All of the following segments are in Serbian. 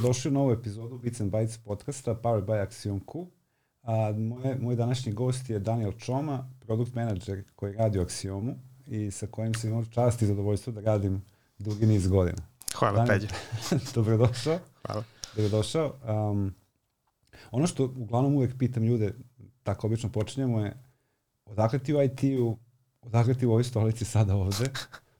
dobrodošli u novu epizodu Bits and Bytes podcasta Powered by Axiom Q. A, moje, moj današnji gost je Daniel Čoma, produkt manager koji radi u Axiomu i sa kojim se imao čast i zadovoljstvo da radim dugi niz godina. Hvala, Daniel, Peđe. dobrodošao. Hvala. Dobrodošao. Um, ono što uglavnom uvek pitam ljude, tako obično počinjemo je, odakle ti u IT-u, odakle ti u ovoj stolici sada ovde,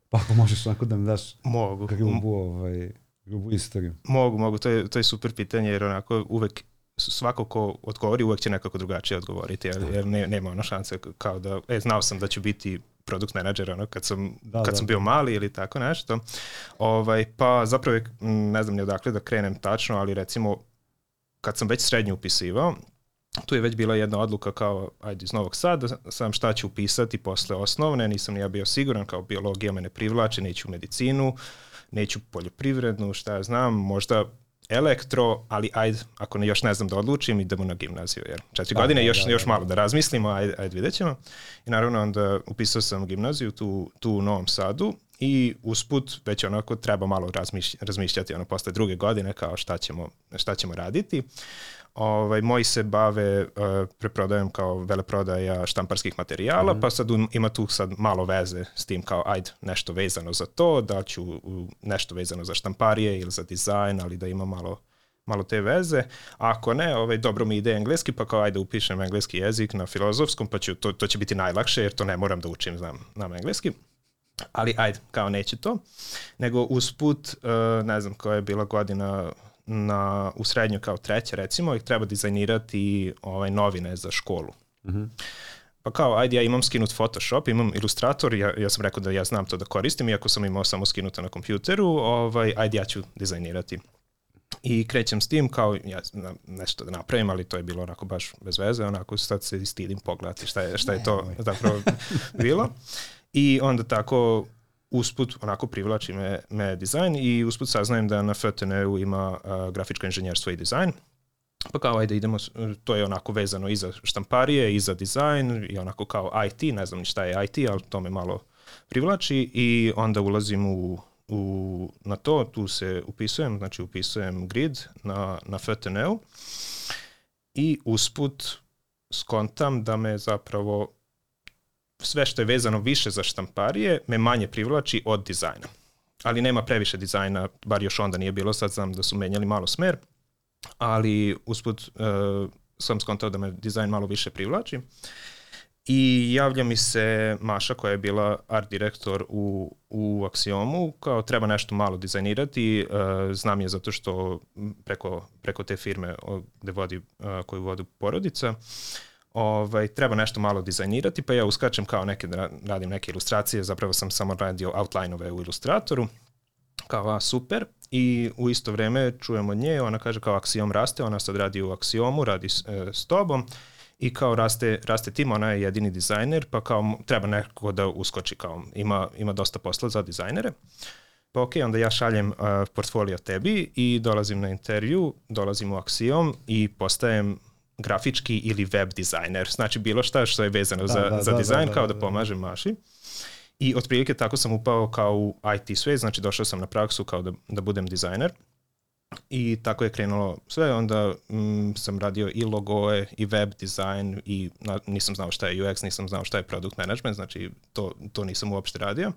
pa ako možeš onako da mi daš Mogu. grubu, ovaj, grubu istoriju. Mogu, mogu, to je, to je super pitanje jer onako uvek svako ko odgovori uvek će nekako drugačije odgovoriti jer, jer ne, nema ono šanse kao da, e, znao sam da ću biti produkt menadžer ono kad sam da, kad da. sam bio mali ili tako nešto. Ovaj pa zapravo ne znam ni odakle da krenem tačno, ali recimo kad sam već srednju upisivao, tu je već bila jedna odluka kao, ajde iz Novog Sada, sam šta ću upisati posle osnovne, nisam ni ja bio siguran, kao biologija me ne privlači, neću u medicinu, neću poljoprivrednu, šta ja znam, možda elektro, ali ajde, ako ne, još ne znam da odlučim, idemo na gimnaziju, jer četiri da, godine, da, još, da, još malo da razmislimo, ajde, ajde vidjet ćemo. I naravno onda upisao sam gimnaziju tu, tu u Novom Sadu i usput već onako treba malo razmišljati ono posle druge godine kao šta ćemo, šta ćemo raditi. Ovaj, moji se bave uh, preprodajom kao veleprodaja štamparskih materijala, mm -hmm. pa sad ima tu sad malo veze s tim kao ajde nešto vezano za to, da ću nešto vezano za štamparije ili za dizajn, ali da ima malo malo te veze. A ako ne, ovaj, dobro mi ide engleski, pa kao ajde upišem engleski jezik na filozofskom, pa ću, to, to će biti najlakše jer to ne moram da učim, znam, znam engleski. Ali ajde, kao neće to. Nego usput, uh, ne znam koja je bila godina na, u srednju kao treća recimo i treba dizajnirati ovaj, novine za školu. Mm -hmm. Pa kao, ajde, ja imam skinut Photoshop, imam Illustrator, ja, ja sam rekao da ja znam to da koristim, iako sam imao samo skinuto na kompjuteru, ovaj, ajde, ja ću dizajnirati. I krećem s tim kao ja nešto da napravim, ali to je bilo onako baš bez veze, onako sad se stidim pogledati šta je, šta je to zapravo bilo. I onda tako usput onako privlači me, me dizajn i usput saznajem da na FTN-u ima uh, grafičko inženjerstvo i dizajn. Pa kao ajde idemo, to je onako vezano i za štamparije i za dizajn i onako kao IT, ne znam ni šta je IT, ali to me malo privlači i onda ulazim u, u, na to, tu se upisujem, znači upisujem grid na, na FTN-u i usput skontam da me zapravo sve što je vezano više za štamparije me manje privlači od dizajna. Ali nema previše dizajna, bar još onda nije bilo, sad znam da su menjali malo smer, ali usput uh, sam skontao da me dizajn malo više privlači. I javlja mi se Maša koja je bila art direktor u, u Axiomu, kao treba nešto malo dizajnirati, uh, znam je zato što preko, preko te firme gde vodi, uh, koju vodi porodica, uh, ovaj, treba nešto malo dizajnirati, pa ja uskačem kao neke, da radim neke ilustracije, zapravo sam samo radio outline-ove u ilustratoru, kao a super, i u isto vreme čujem od nje, ona kaže kao Axiom raste, ona sad radi u Axiomu, radi e, s tobom, i kao raste, raste tim, ona je jedini dizajner, pa kao treba neko da uskoči, kao ima, ima dosta posla za dizajnere. Pa ok, onda ja šaljem uh, portfolio tebi i dolazim na intervju, dolazim u Axiom i postajem grafički ili web dizajner. Znači bilo šta što je vezano da, za, da, za da, dizajn, da, da, kao da, da pomažem Maši. I otprilike tako sam upao kao u IT sve, znači došao sam na praksu kao da, da budem dizajner. I tako je krenulo sve, onda mm, sam radio i logoe, i web dizajn, i na, nisam znao šta je UX, nisam znao šta je product management, znači to, to nisam uopšte radio.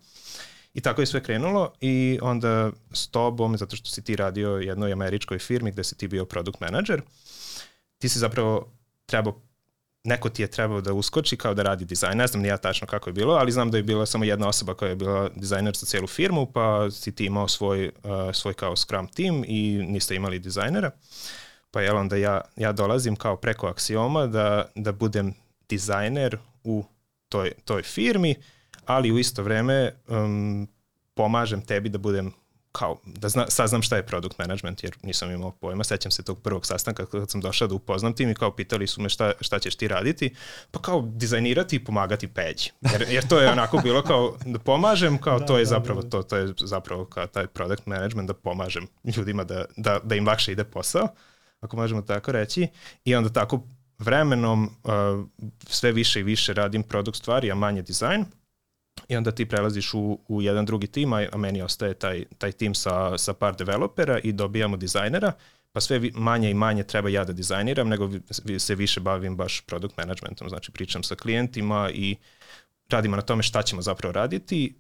I tako je sve krenulo i onda s tobom, zato što si ti radio jednoj američkoj firmi gde si ti bio product manager, uh, ti si zapravo trebao neko ti je trebao da uskoči kao da radi dizajn. Ne znam ni ja tačno kako je bilo, ali znam da je bila samo jedna osoba koja je bila dizajner za celu firmu, pa si ti imao svoj, uh, svoj kao Scrum team i niste imali dizajnera. Pa je onda ja, ja dolazim kao preko aksioma da, da budem dizajner u toj, toj firmi, ali u isto vreme um, pomažem tebi da budem kao da zna, saznam šta je product management jer nisam imao pojma, sećam se tog prvog sastanka kad sam došao da upoznam tim i kao pitali su me šta, šta ćeš ti raditi, pa kao dizajnirati i pomagati peđi, jer, jer to je onako bilo kao da pomažem, kao da, to je da, zapravo da. to, to je zapravo kao taj product management da pomažem ljudima da, da, da im lakše ide posao, ako možemo tako reći, i onda tako vremenom uh, sve više i više radim produkt stvari, a manje dizajn, i onda ti prelaziš u, u jedan drugi tim, a meni ostaje taj, taj tim sa, sa par developera i dobijamo dizajnera, pa sve manje i manje treba ja da dizajniram, nego se više bavim baš product managementom, znači pričam sa klijentima i radimo na tome šta ćemo zapravo raditi.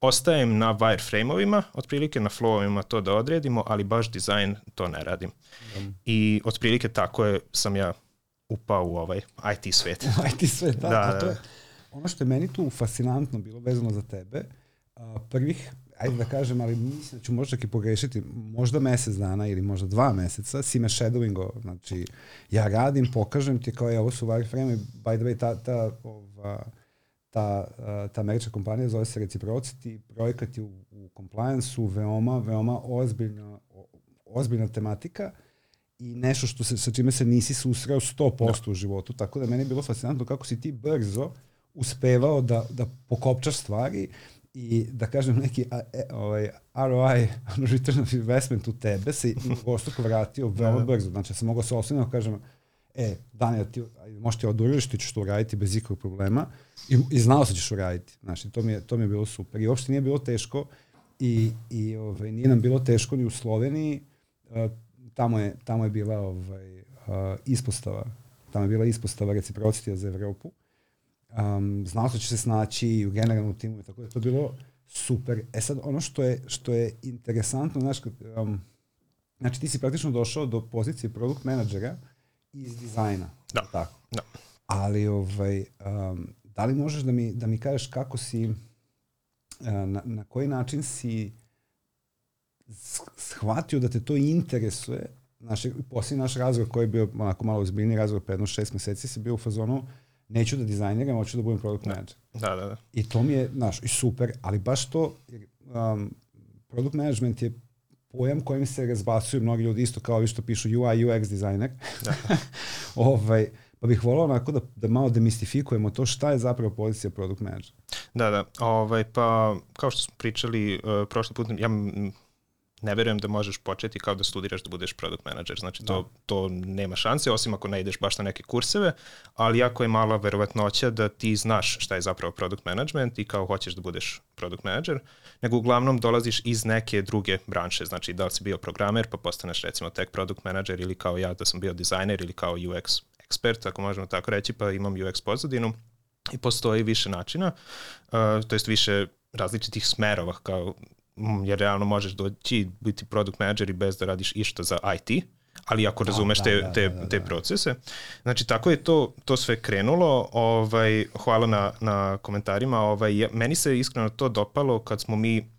Ostajem na wireframe-ovima, otprilike na flowovima to da odredimo, ali baš dizajn to ne radim. Um. I otprilike tako je, sam ja upao u ovaj IT svet. IT svet, da. da, da. To je, ono što je meni tu fascinantno bilo vezano za tebe, a, prvih, ajde da kažem, ali mislim da ću možda i pogrešiti, možda mesec dana ili možda dva meseca si me shadowingo, znači ja radim, pokažem ti kao je ovo su wireframe, by the way, ta, ta, ova, ta, ta američka kompanija zove se Reciprocity, projekat je u, u compliance-u veoma, veoma ozbiljna, ozbiljna tematika i nešto što se, sa čime se nisi susreo 100% da. u životu, tako da meni je bilo fascinantno kako si ti brzo uspevao da, da pokopčaš stvari i da kažem neki a, e, ovaj, ROI, return of investment u tebe se dvostruko vratio veoma da, da. brzo. Znači, ja sam mogao se osnovno da kažem, e, Daniel, ti možeš ti oduriliš, ti ćeš to uraditi bez ikakvog problema i, i znao se ćeš uraditi. Znači, to mi, je, to mi je bilo super. I uopšte nije bilo teško i, i ovaj, nije nam bilo teško ni u Sloveniji. Uh, tamo, je, tamo je bila ovaj, uh, ispostava tamo je bila ispostava reciprocitija za Evropu um, znao se da će se snaći u generalnom timu i tako da je to bilo super. E sad, ono što je, što je interesantno, znaš, um, znači ti si praktično došao do pozicije produkt menadžera iz dizajna. Da. Tako. Da. Ali, ovaj, um, da li možeš da mi, da mi kažeš kako si, uh, na, na koji način si shvatio da te to interesuje, naš, posljednji naš razgovor koji je bio onako malo ozbiljni razgovor, pre jedno šest meseci, si bio u fazonu, uh, neću da dizajniram, hoću da budem product da. manager. Da, da, da. I to mi je, znaš, i super, ali baš to, um, product management je pojam kojim se razbacuju mnogi ljudi isto kao vi što pišu UI, UX dizajner. Da. ovaj, pa bih volao onako da, da malo demistifikujemo to šta je zapravo pozicija product manager. Da, da. Ovaj, pa kao što smo pričali uh, prošli put, ja ne verujem da možeš početi kao da studiraš da budeš product manager, znači to, da. to nema šanse, osim ako ne ideš baš na neke kurseve, ali jako je mala verovatnoća da ti znaš šta je zapravo product management i kao hoćeš da budeš product manager, nego uglavnom dolaziš iz neke druge branše, znači da li si bio programer pa postaneš recimo tech product manager ili kao ja da sam bio dizajner ili kao UX ekspert, ako možemo tako reći, pa imam UX pozadinu i postoji više načina, uh, to jest više različitih smerova kao jer realno možeš doći biti product manager i bez da radiš išta za IT, ali ako da, razumeš da, te, da, te, da, da, te procese. Znači, tako je to, to sve krenulo. Ovaj, hvala na, na komentarima. Ovaj, meni se iskreno to dopalo kad smo mi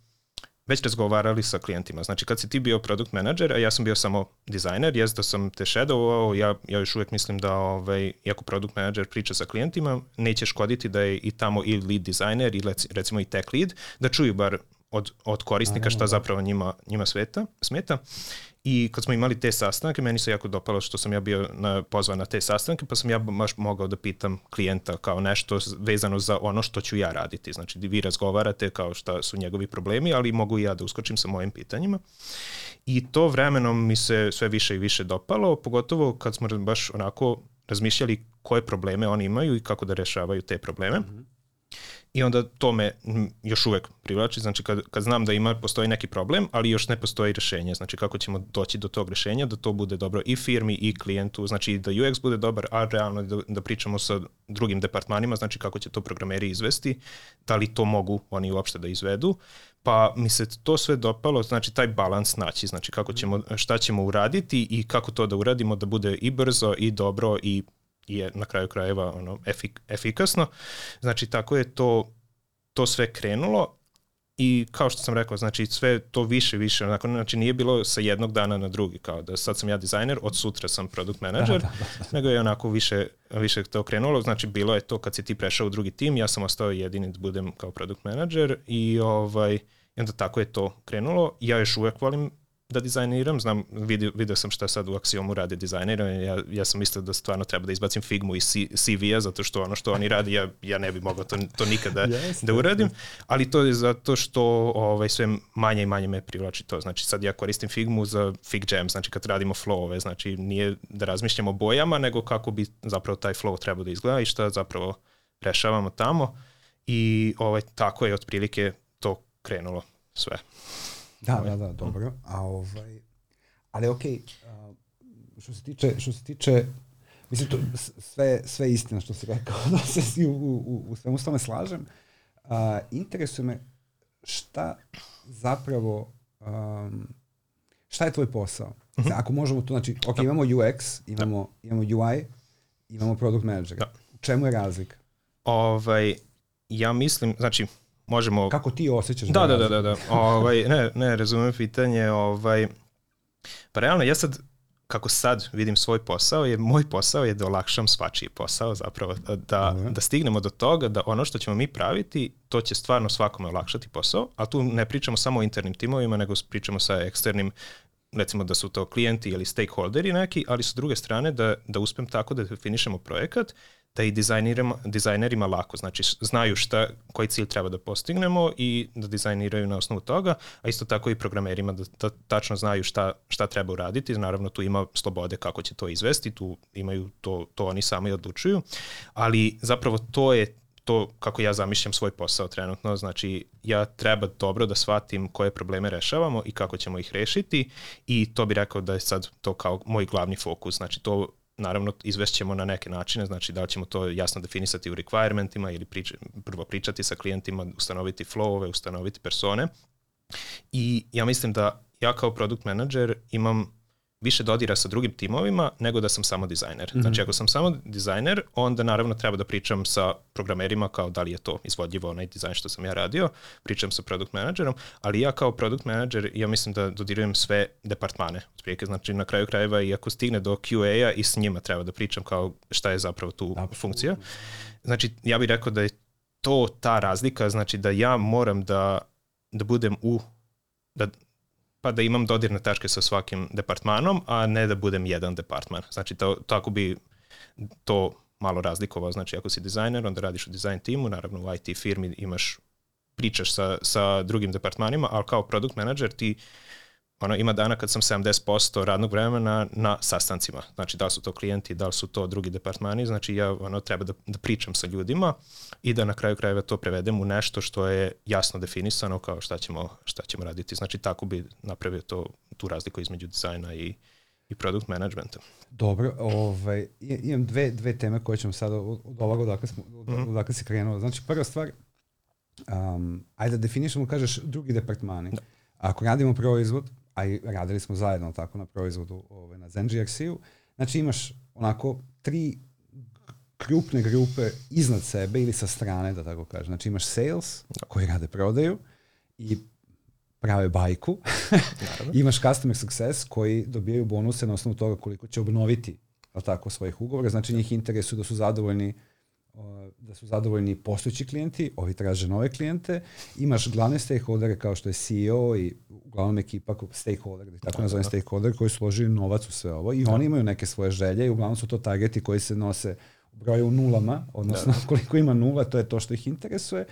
već razgovarali sa klijentima. Znači, kad si ti bio product manager, a ja sam bio samo dizajner, jes da sam te shadowovao, ja, ja još uvek mislim da, ovaj, iako product manager priča sa klijentima, neće škoditi da je i tamo i lead designer i recimo i tech lead, da čuju bar od, od korisnika šta da. zapravo njima, njima sveta, smeta. I kad smo imali te sastanke, meni se jako dopalo što sam ja bio na, pozvan na te sastanke, pa sam ja baš mogao da pitam klijenta kao nešto vezano za ono što ću ja raditi. Znači, vi razgovarate kao šta su njegovi problemi, ali mogu i ja da uskočim sa mojim pitanjima. I to vremenom mi se sve više i više dopalo, pogotovo kad smo baš onako razmišljali koje probleme oni imaju i kako da rešavaju te probleme. Mm -hmm I onda to me još uvek privlači, znači kad, kad znam da ima, postoji neki problem, ali još ne postoji rešenje, znači kako ćemo doći do tog rešenja, da to bude dobro i firmi i klijentu, znači da UX bude dobar, a realno da, da pričamo sa drugim departmanima, znači kako će to programeri izvesti, da li to mogu oni uopšte da izvedu, pa mi se to sve dopalo, znači taj balans naći, znači kako ćemo, šta ćemo uraditi i kako to da uradimo da bude i brzo i dobro i je na kraju krajeva ono, efik, efikasno. Znači, tako je to, to sve krenulo i kao što sam rekao, znači sve to više, više, onako, znači nije bilo sa jednog dana na drugi, kao da sad sam ja dizajner, od sutra sam product manager, da, da, da, da. nego je onako više, više to krenulo, znači bilo je to kad si ti prešao u drugi tim, ja sam ostao jedini da budem kao product manager i ovaj, i onda tako je to krenulo. Ja još uvek volim da dizajniram, znam, vidio, video sam šta sad u Axiomu rade dizajniranje, ja, ja sam mislio da stvarno treba da izbacim Figmu iz CV-a, zato što ono što oni radi, ja, ja ne bih mogao to, to nikada yes, da uradim, ali to je zato što ovaj, sve manje i manje me privlači to, znači sad ja koristim Figmu za FigJam, znači kad radimo flowove, znači nije da razmišljamo bojama, nego kako bi zapravo taj flow trebao da izgleda i šta zapravo rešavamo tamo. I ovaj, tako je otprilike to krenulo sve. Da, ovaj. da, da, dobro. A ovaj, ali okej, okay, što se tiče, što se tiče Mislim, to, sve, sve istina što si rekao, da se u, u, u svemu s tome slažem. Uh, interesuje me šta zapravo, um, šta je tvoj posao? Uh -huh. Ako možemo to, znači, ok, da. imamo UX, imamo, da. imamo UI, imamo product manager. Da. U čemu je razlika? Ovaj, ja mislim, znači, možemo... Kako ti osjećaš? Da, da, da, da, da. ovaj, ne, ne, razumem pitanje, ovaj, pa realno, ja sad, kako sad vidim svoj posao, je moj posao je da olakšam svačiji posao, zapravo da, mm. da stignemo do toga da ono što ćemo mi praviti, to će stvarno svakome olakšati posao, a tu ne pričamo samo o internim timovima, nego pričamo sa eksternim recimo da su to klijenti ili stakeholderi neki, ali sa druge strane da, da uspem tako da definišemo projekat da i dizajnerima, dizajnerima lako, znači znaju šta, koji cilj treba da postignemo i da dizajniraju na osnovu toga, a isto tako i programerima da, da tačno znaju šta, šta treba uraditi, naravno tu ima slobode kako će to izvesti, tu imaju to, to oni sami odlučuju, ali zapravo to je to kako ja zamišljam svoj posao trenutno, znači ja treba dobro da shvatim koje probleme rešavamo i kako ćemo ih rešiti i to bi rekao da je sad to kao moj glavni fokus, znači to naravno izvešćemo na neke načine, znači da li ćemo to jasno definisati u requirementima ili prič, prvo pričati sa klijentima, ustanoviti flowove, ustanoviti persone. I ja mislim da ja kao product manager imam više dodira sa drugim timovima nego da sam samo dizajner. Mm -hmm. Znači ako sam samo dizajner, onda naravno treba da pričam sa programerima kao da li je to izvodljivo onaj dizajn što sam ja radio, pričam sa product managerom, ali ja kao product manager ja mislim da dodirujem sve departmane. Otprilike, znači na kraju krajeva i ako stigne do QA-a i s njima treba da pričam kao šta je zapravo tu da, funkcija. Znači ja bih rekao da je to ta razlika, znači da ja moram da da budem u da pa da imam dodirne tačke sa svakim departmanom, a ne da budem jedan departman. Znači, to, tako bi to malo razlikovao. Znači, ako si dizajner, onda radiš u dizajn timu, naravno u IT firmi imaš pričaš sa, sa drugim departmanima, ali kao product manager ti ono, ima dana kad sam 70% radnog vremena na sastancima. Znači, da li su to klijenti, da li su to drugi departmani, znači ja ono, treba da, da pričam sa ljudima i da na kraju krajeva to prevedem u nešto što je jasno definisano kao šta ćemo, šta ćemo raditi. Znači, tako bi napravio to, tu razliku između dizajna i, i product managementa. Dobro, ovaj, imam dve, dve teme koje ćemo sada od, od ovoga odakle, smo, od, mm -hmm. odakle si krenuo. Znači, prva stvar, um, ajde da definišemo, kažeš, drugi departmani. Da. Ako radimo proizvod, a i radili smo zajedno tako na proizvodu ovaj, na ZenGRC-u, znači imaš onako tri krupne grupe iznad sebe ili sa strane, da tako kažem. Znači imaš sales koji rade prodaju i prave bajku. imaš customer success koji dobijaju bonuse na osnovu toga koliko će obnoviti tako svojih ugovora. Znači njih interesuju da su zadovoljni da su zadovoljni postojeći klijenti, ovi traže nove klijente, imaš glavne stakeholdere kao što je CEO i uglavnom ekipa stakeholder, da tako da, nazovem da. stakeholder, koji su novac u sve ovo i da. oni imaju neke svoje želje i uglavnom su to targeti koji se nose u broju nulama, odnosno da. koliko ima nula, to je to što ih interesuje.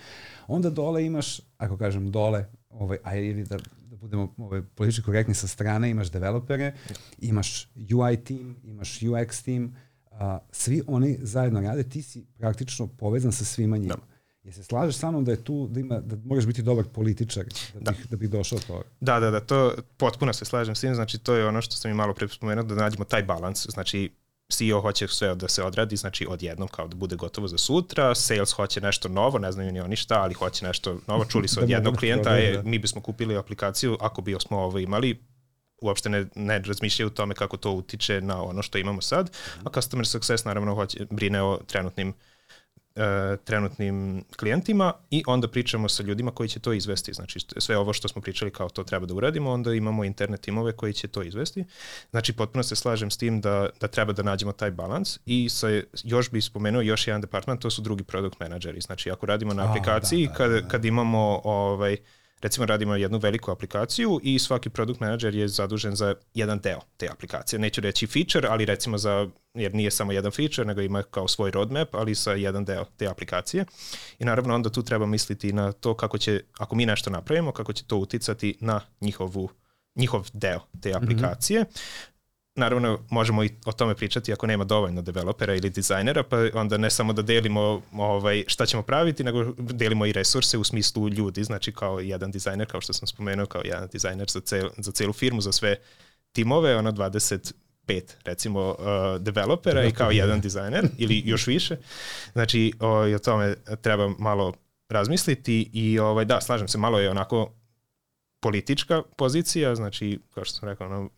Onda dole imaš, ako kažem dole, ovaj, aj ili da, da budemo ovaj, politički korektni sa strane, imaš developere, imaš UI team, imaš UX team, a, svi oni zajedno rade, ti si praktično povezan sa svima njima. Da. Je se slažeš sa mnom da je tu, da, ima, da moraš biti dobar političar da, da. Bih, da bih došao to? Da, da, da, to potpuno se slažem s tim, znači to je ono što sam i malo pre spomenuo, da nađemo taj balans, znači CEO hoće sve da se odradi, znači odjednom kao da bude gotovo za sutra, sales hoće nešto novo, ne znaju ni oni šta, ali hoće nešto novo, čuli su od da jednog klijenta, da, da. E, mi bismo kupili aplikaciju ako bi smo ovo imali, uopšte ne, ne razmišljaju o tome kako to utiče na ono što imamo sad, a customer success naravno hoće, brine o trenutnim uh, trenutnim klijentima i onda pričamo sa ljudima koji će to izvesti. Znači sve ovo što smo pričali kao to treba da uradimo, onda imamo interne timove koji će to izvesti. Znači potpuno se slažem s tim da, da treba da nađemo taj balans i sa, još bih spomenuo još jedan department, to su drugi product menadžeri. Znači ako radimo na aplikaciji, oh, da, da, da, da. Kad, kad imamo ovaj, uh, recimo radimo jednu veliku aplikaciju i svaki product manager je zadužen za jedan deo te aplikacije. Neću reći feature, ali recimo za, jer nije samo jedan feature, nego ima kao svoj roadmap, ali sa jedan deo te aplikacije. I naravno onda tu treba misliti na to kako će, ako mi nešto napravimo, kako će to uticati na njihovu njihov deo te mhm. aplikacije. Mm -hmm naravno možemo i o tome pričati ako nema dovoljno developera ili dizajnera, pa onda ne samo da delimo ovaj, šta ćemo praviti, nego delimo i resurse u smislu ljudi, znači kao jedan dizajner, kao što sam spomenuo, kao jedan dizajner za, cel, za celu firmu, za sve timove, ono 25 recimo uh, developera i kao jedan dizajner ili još više. Znači o, o tome treba malo razmisliti i ovaj da, slažem se, malo je onako politička pozicija, znači, kao što sam rekao, ono,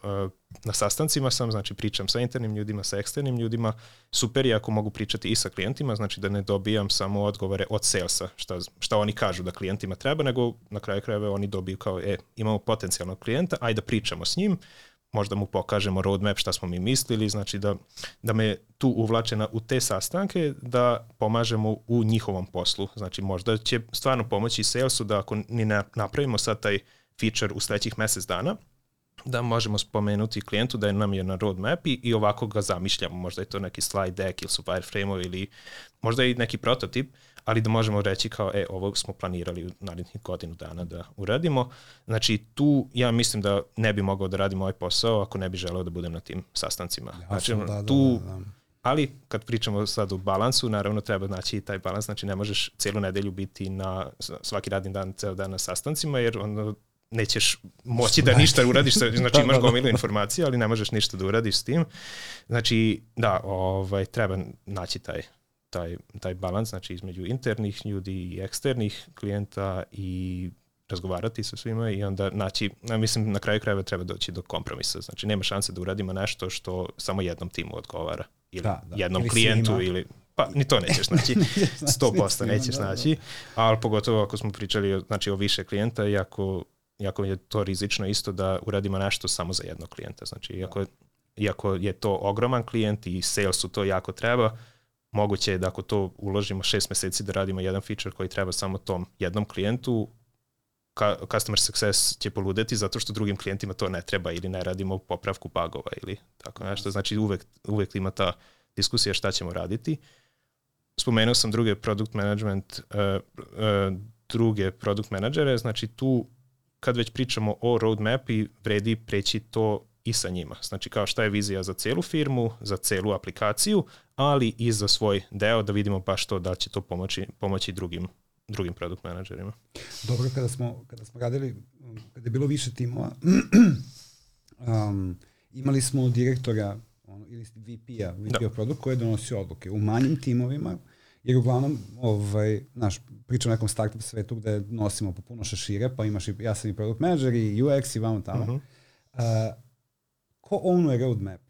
na sastancima sam, znači pričam sa internim ljudima, sa eksternim ljudima, super je ako mogu pričati i sa klijentima, znači da ne dobijam samo odgovore od salesa, šta, šta oni kažu da klijentima treba, nego na kraju krajeva oni dobiju kao, e, imamo potencijalnog klijenta, ajde da pričamo s njim, možda mu pokažemo roadmap šta smo mi mislili, znači da, da me tu uvlače na, u te sastanke, da pomažemo u njihovom poslu. Znači možda će stvarno pomoći salesu da ako ni napravimo sad taj feature u sledećih mesec dana, da možemo spomenuti klijentu da je nam je na roadmap i, i ovako ga zamišljamo. Možda je to neki slide deck ili su wireframe ili možda i neki prototip, ali da možemo reći kao, e, ovo smo planirali u narednih godinu dana da uradimo. Znači, tu ja mislim da ne bi mogao da radim ovaj posao ako ne bi želeo da budem na tim sastancima. Znači, da, da, tu, da, da, da. Ali kad pričamo sad o balansu, naravno treba naći i taj balans, znači ne možeš celu nedelju biti na svaki radni dan, ceo dan na sastancima, jer onda nećeš moći da ništa uradiš, znači da, imaš da, da. gomilu informacija, ali ne možeš ništa da uradiš s tim. Znači, da, ovaj, treba naći taj, taj, taj balans, znači između internih ljudi i eksternih klijenta i razgovarati sa svima i onda naći, ja mislim na kraju krajeva treba doći do kompromisa. Znači nema šanse da uradimo nešto što samo jednom timu odgovara ili da, da. jednom ili klijentu svima. ili pa ni to nećeš naći, 100% nećeš da, naći, da. ali pogotovo ako smo pričali znači, o više klijenta i ako iako je to rizično isto da uradimo nešto samo za jednog klijenta. Znači, iako, iako je to ogroman klijent i salesu to jako treba, moguće je da ako to uložimo šest meseci da radimo jedan feature koji treba samo tom jednom klijentu, customer success će poludeti zato što drugim klijentima to ne treba ili ne radimo popravku bugova ili tako nešto. Znači uvek, uvek ima ta diskusija šta ćemo raditi. Spomenuo sam druge product management, uh, uh, druge product menadžere, znači tu kad već pričamo o roadmapi, vredi preći to i sa njima. Znači kao šta je vizija za celu firmu, za celu aplikaciju, ali i za svoj deo da vidimo baš to da će to pomoći, pomoći drugim drugim produkt menadžerima. Dobro, kada smo, kada smo radili, kada je bilo više timova, um, imali smo direktora ono, ili VP-a, VP da. produkt koji je donosio odluke. U manjim timovima jer uglavnom, ovaj, znaš, pričam o nekom startup svetu gde nosimo po puno šešire, pa imaš i, ja sam i product manager i UX i vamo tamo. Uh -huh. uh, ko ownuje roadmap?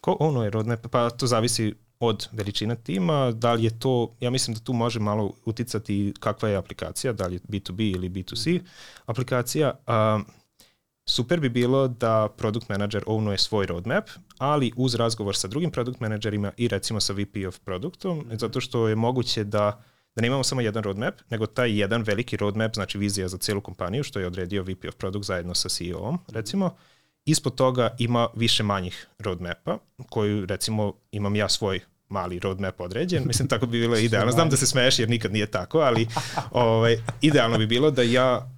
Ko ownuje roadmap? Pa to zavisi od veličine tima, da li je to, ja mislim da tu može malo uticati kakva je aplikacija, da li je B2B ili B2C aplikacija. Uh, super bi bilo da product manager ownuje svoj roadmap, ali uz razgovor sa drugim product managerima i recimo sa VP of produktom, -hmm. zato što je moguće da da ne imamo samo jedan roadmap, nego taj jedan veliki roadmap, znači vizija za celu kompaniju, što je odredio VP of Product zajedno sa CEO-om, recimo, ispod toga ima više manjih roadmapa, koju recimo imam ja svoj mali roadmap određen, mislim tako bi bilo idealno. Znam da se smeješ jer nikad nije tako, ali ovaj, idealno bi bilo da ja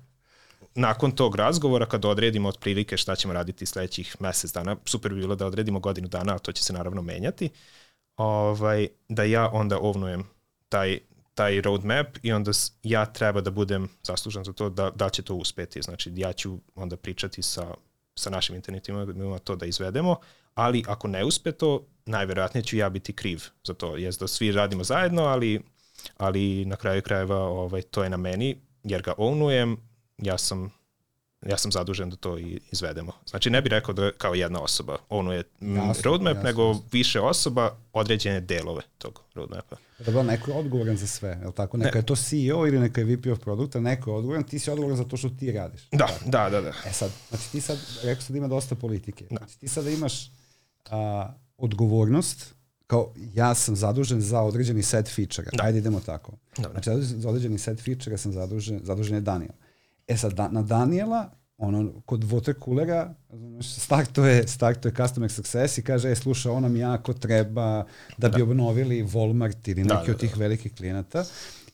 nakon tog razgovora, kada odredimo otprilike šta ćemo raditi sledećih mesec dana, super bi bilo da odredimo godinu dana, a to će se naravno menjati, ovaj, da ja onda ovnujem taj, taj roadmap i onda ja treba da budem zaslužan za to da, da će to uspeti. Znači ja ću onda pričati sa, sa našim internetima to da izvedemo, ali ako ne uspe to, najverovatnije ću ja biti kriv za to. Jes da svi radimo zajedno, ali, ali na kraju krajeva ovaj, to je na meni, jer ga ownujem, ja sam ja sam zadužen da to i izvedemo. Znači ne bih rekao da kao jedna osoba ono je jasno, roadmap, jasno, nego jasno. više osoba određene delove tog roadmapa. Da neko je odgovoran za sve, je li tako? Neka ne. je to CEO ili neka je VP of produkta, neko je odgovoran, ti si odgovoran za to što ti radiš. Da, da, da, da. E sad, znači ti sad, rekao sam da ima dosta politike. Da. Znači ti sada imaš a, odgovornost, kao ja sam zadužen za određeni set feature-a. Da. Ajde idemo tako. Dobre. Znači za određeni set feature-a sam zadužen, zadužen je Daniel. E sad, da, na Daniela, ono, kod watercoolera, startuje, startuje customer success i kaže, e, sluša, ono mi jako treba da bi da. obnovili Walmart ili da, neki da, od tih da. velikih klijenata.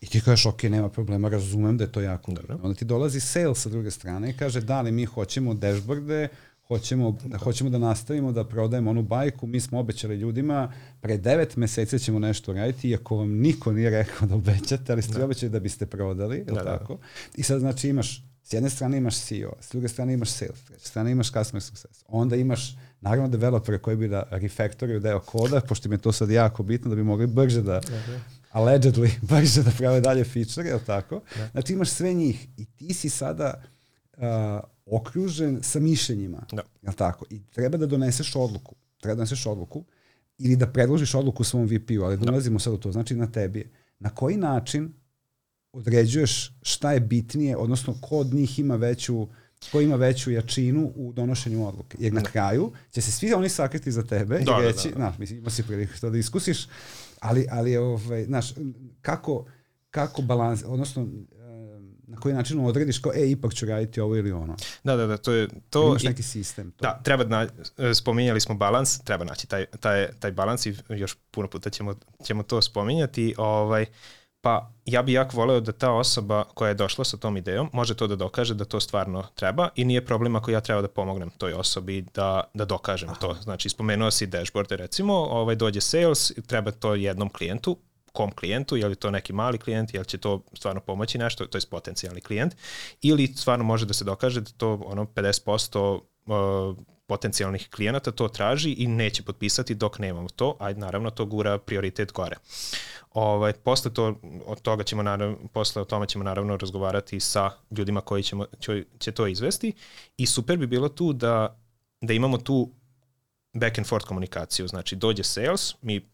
I ti kažeš, ok, nema problema, razumem da je to jako. Dobro. Onda ti dolazi sales sa druge strane i kaže, da li mi hoćemo dashboarde, hoćemo, da, hoćemo da nastavimo da prodajemo onu bajku, mi smo obećali ljudima, pre devet meseca ćemo nešto raditi, iako vam niko nije rekao da obećate, ali ste da. obećali da biste prodali, da, da, tako? Da. I sad znači imaš, s jedne strane imaš CEO, s druge strane imaš sales, s treće strane imaš customer success, onda imaš naravno developere koji bi da refactoruju deo koda, pošto mi je to sad jako bitno da bi mogli brže da, da, da. allegedly, brže da prave dalje feature, je tako? Da. Znači imaš sve njih i ti si sada uh, okružen sa mišljenjima. Da. Jel tako? I treba da doneseš odluku. Treba da doneseš odluku ili da predložiš odluku svom VP-u, ali da dolazimo sad u to. Znači na tebi je. Na koji način određuješ šta je bitnije, odnosno ko od njih ima veću ko ima veću jačinu u donošenju odluke. Jer na da. kraju će se svi oni sakriti za tebe da, i reći, da, da. znaš, mislim, ima si priliku to da iskusiš, ali, ali ovaj, znaš, kako, kako balans, odnosno na koji način odrediš kao, e, ipak ću raditi ovo ili ono. Da, da, da, to je... To Imaš neki sistem. To. Da, treba, na, spominjali smo balans, treba naći taj, taj, taj balans i još puno puta ćemo, ćemo to spominjati. Ovaj, pa ja bih jako voleo da ta osoba koja je došla sa tom idejom može to da dokaže da to stvarno treba i nije problem ako ja treba da pomognem toj osobi da, da dokažem Aha. to. Znači, spomenuo si dashboarde recimo, ovaj, dođe sales, treba to jednom klijentu, kom klijentu, je li to neki mali klijent, je li će to stvarno pomoći nešto, to je potencijalni klijent, ili stvarno može da se dokaže da to ono 50% uh, potencijalnih klijenata to traži i neće potpisati dok nemamo to, a naravno to gura prioritet gore. Ovaj, posle to, od toga ćemo naravno, posle o tome ćemo naravno razgovarati sa ljudima koji ćemo, će, će to izvesti. I super bi bilo tu da, da imamo tu back and forth komunikaciju, znači dođe sales, mi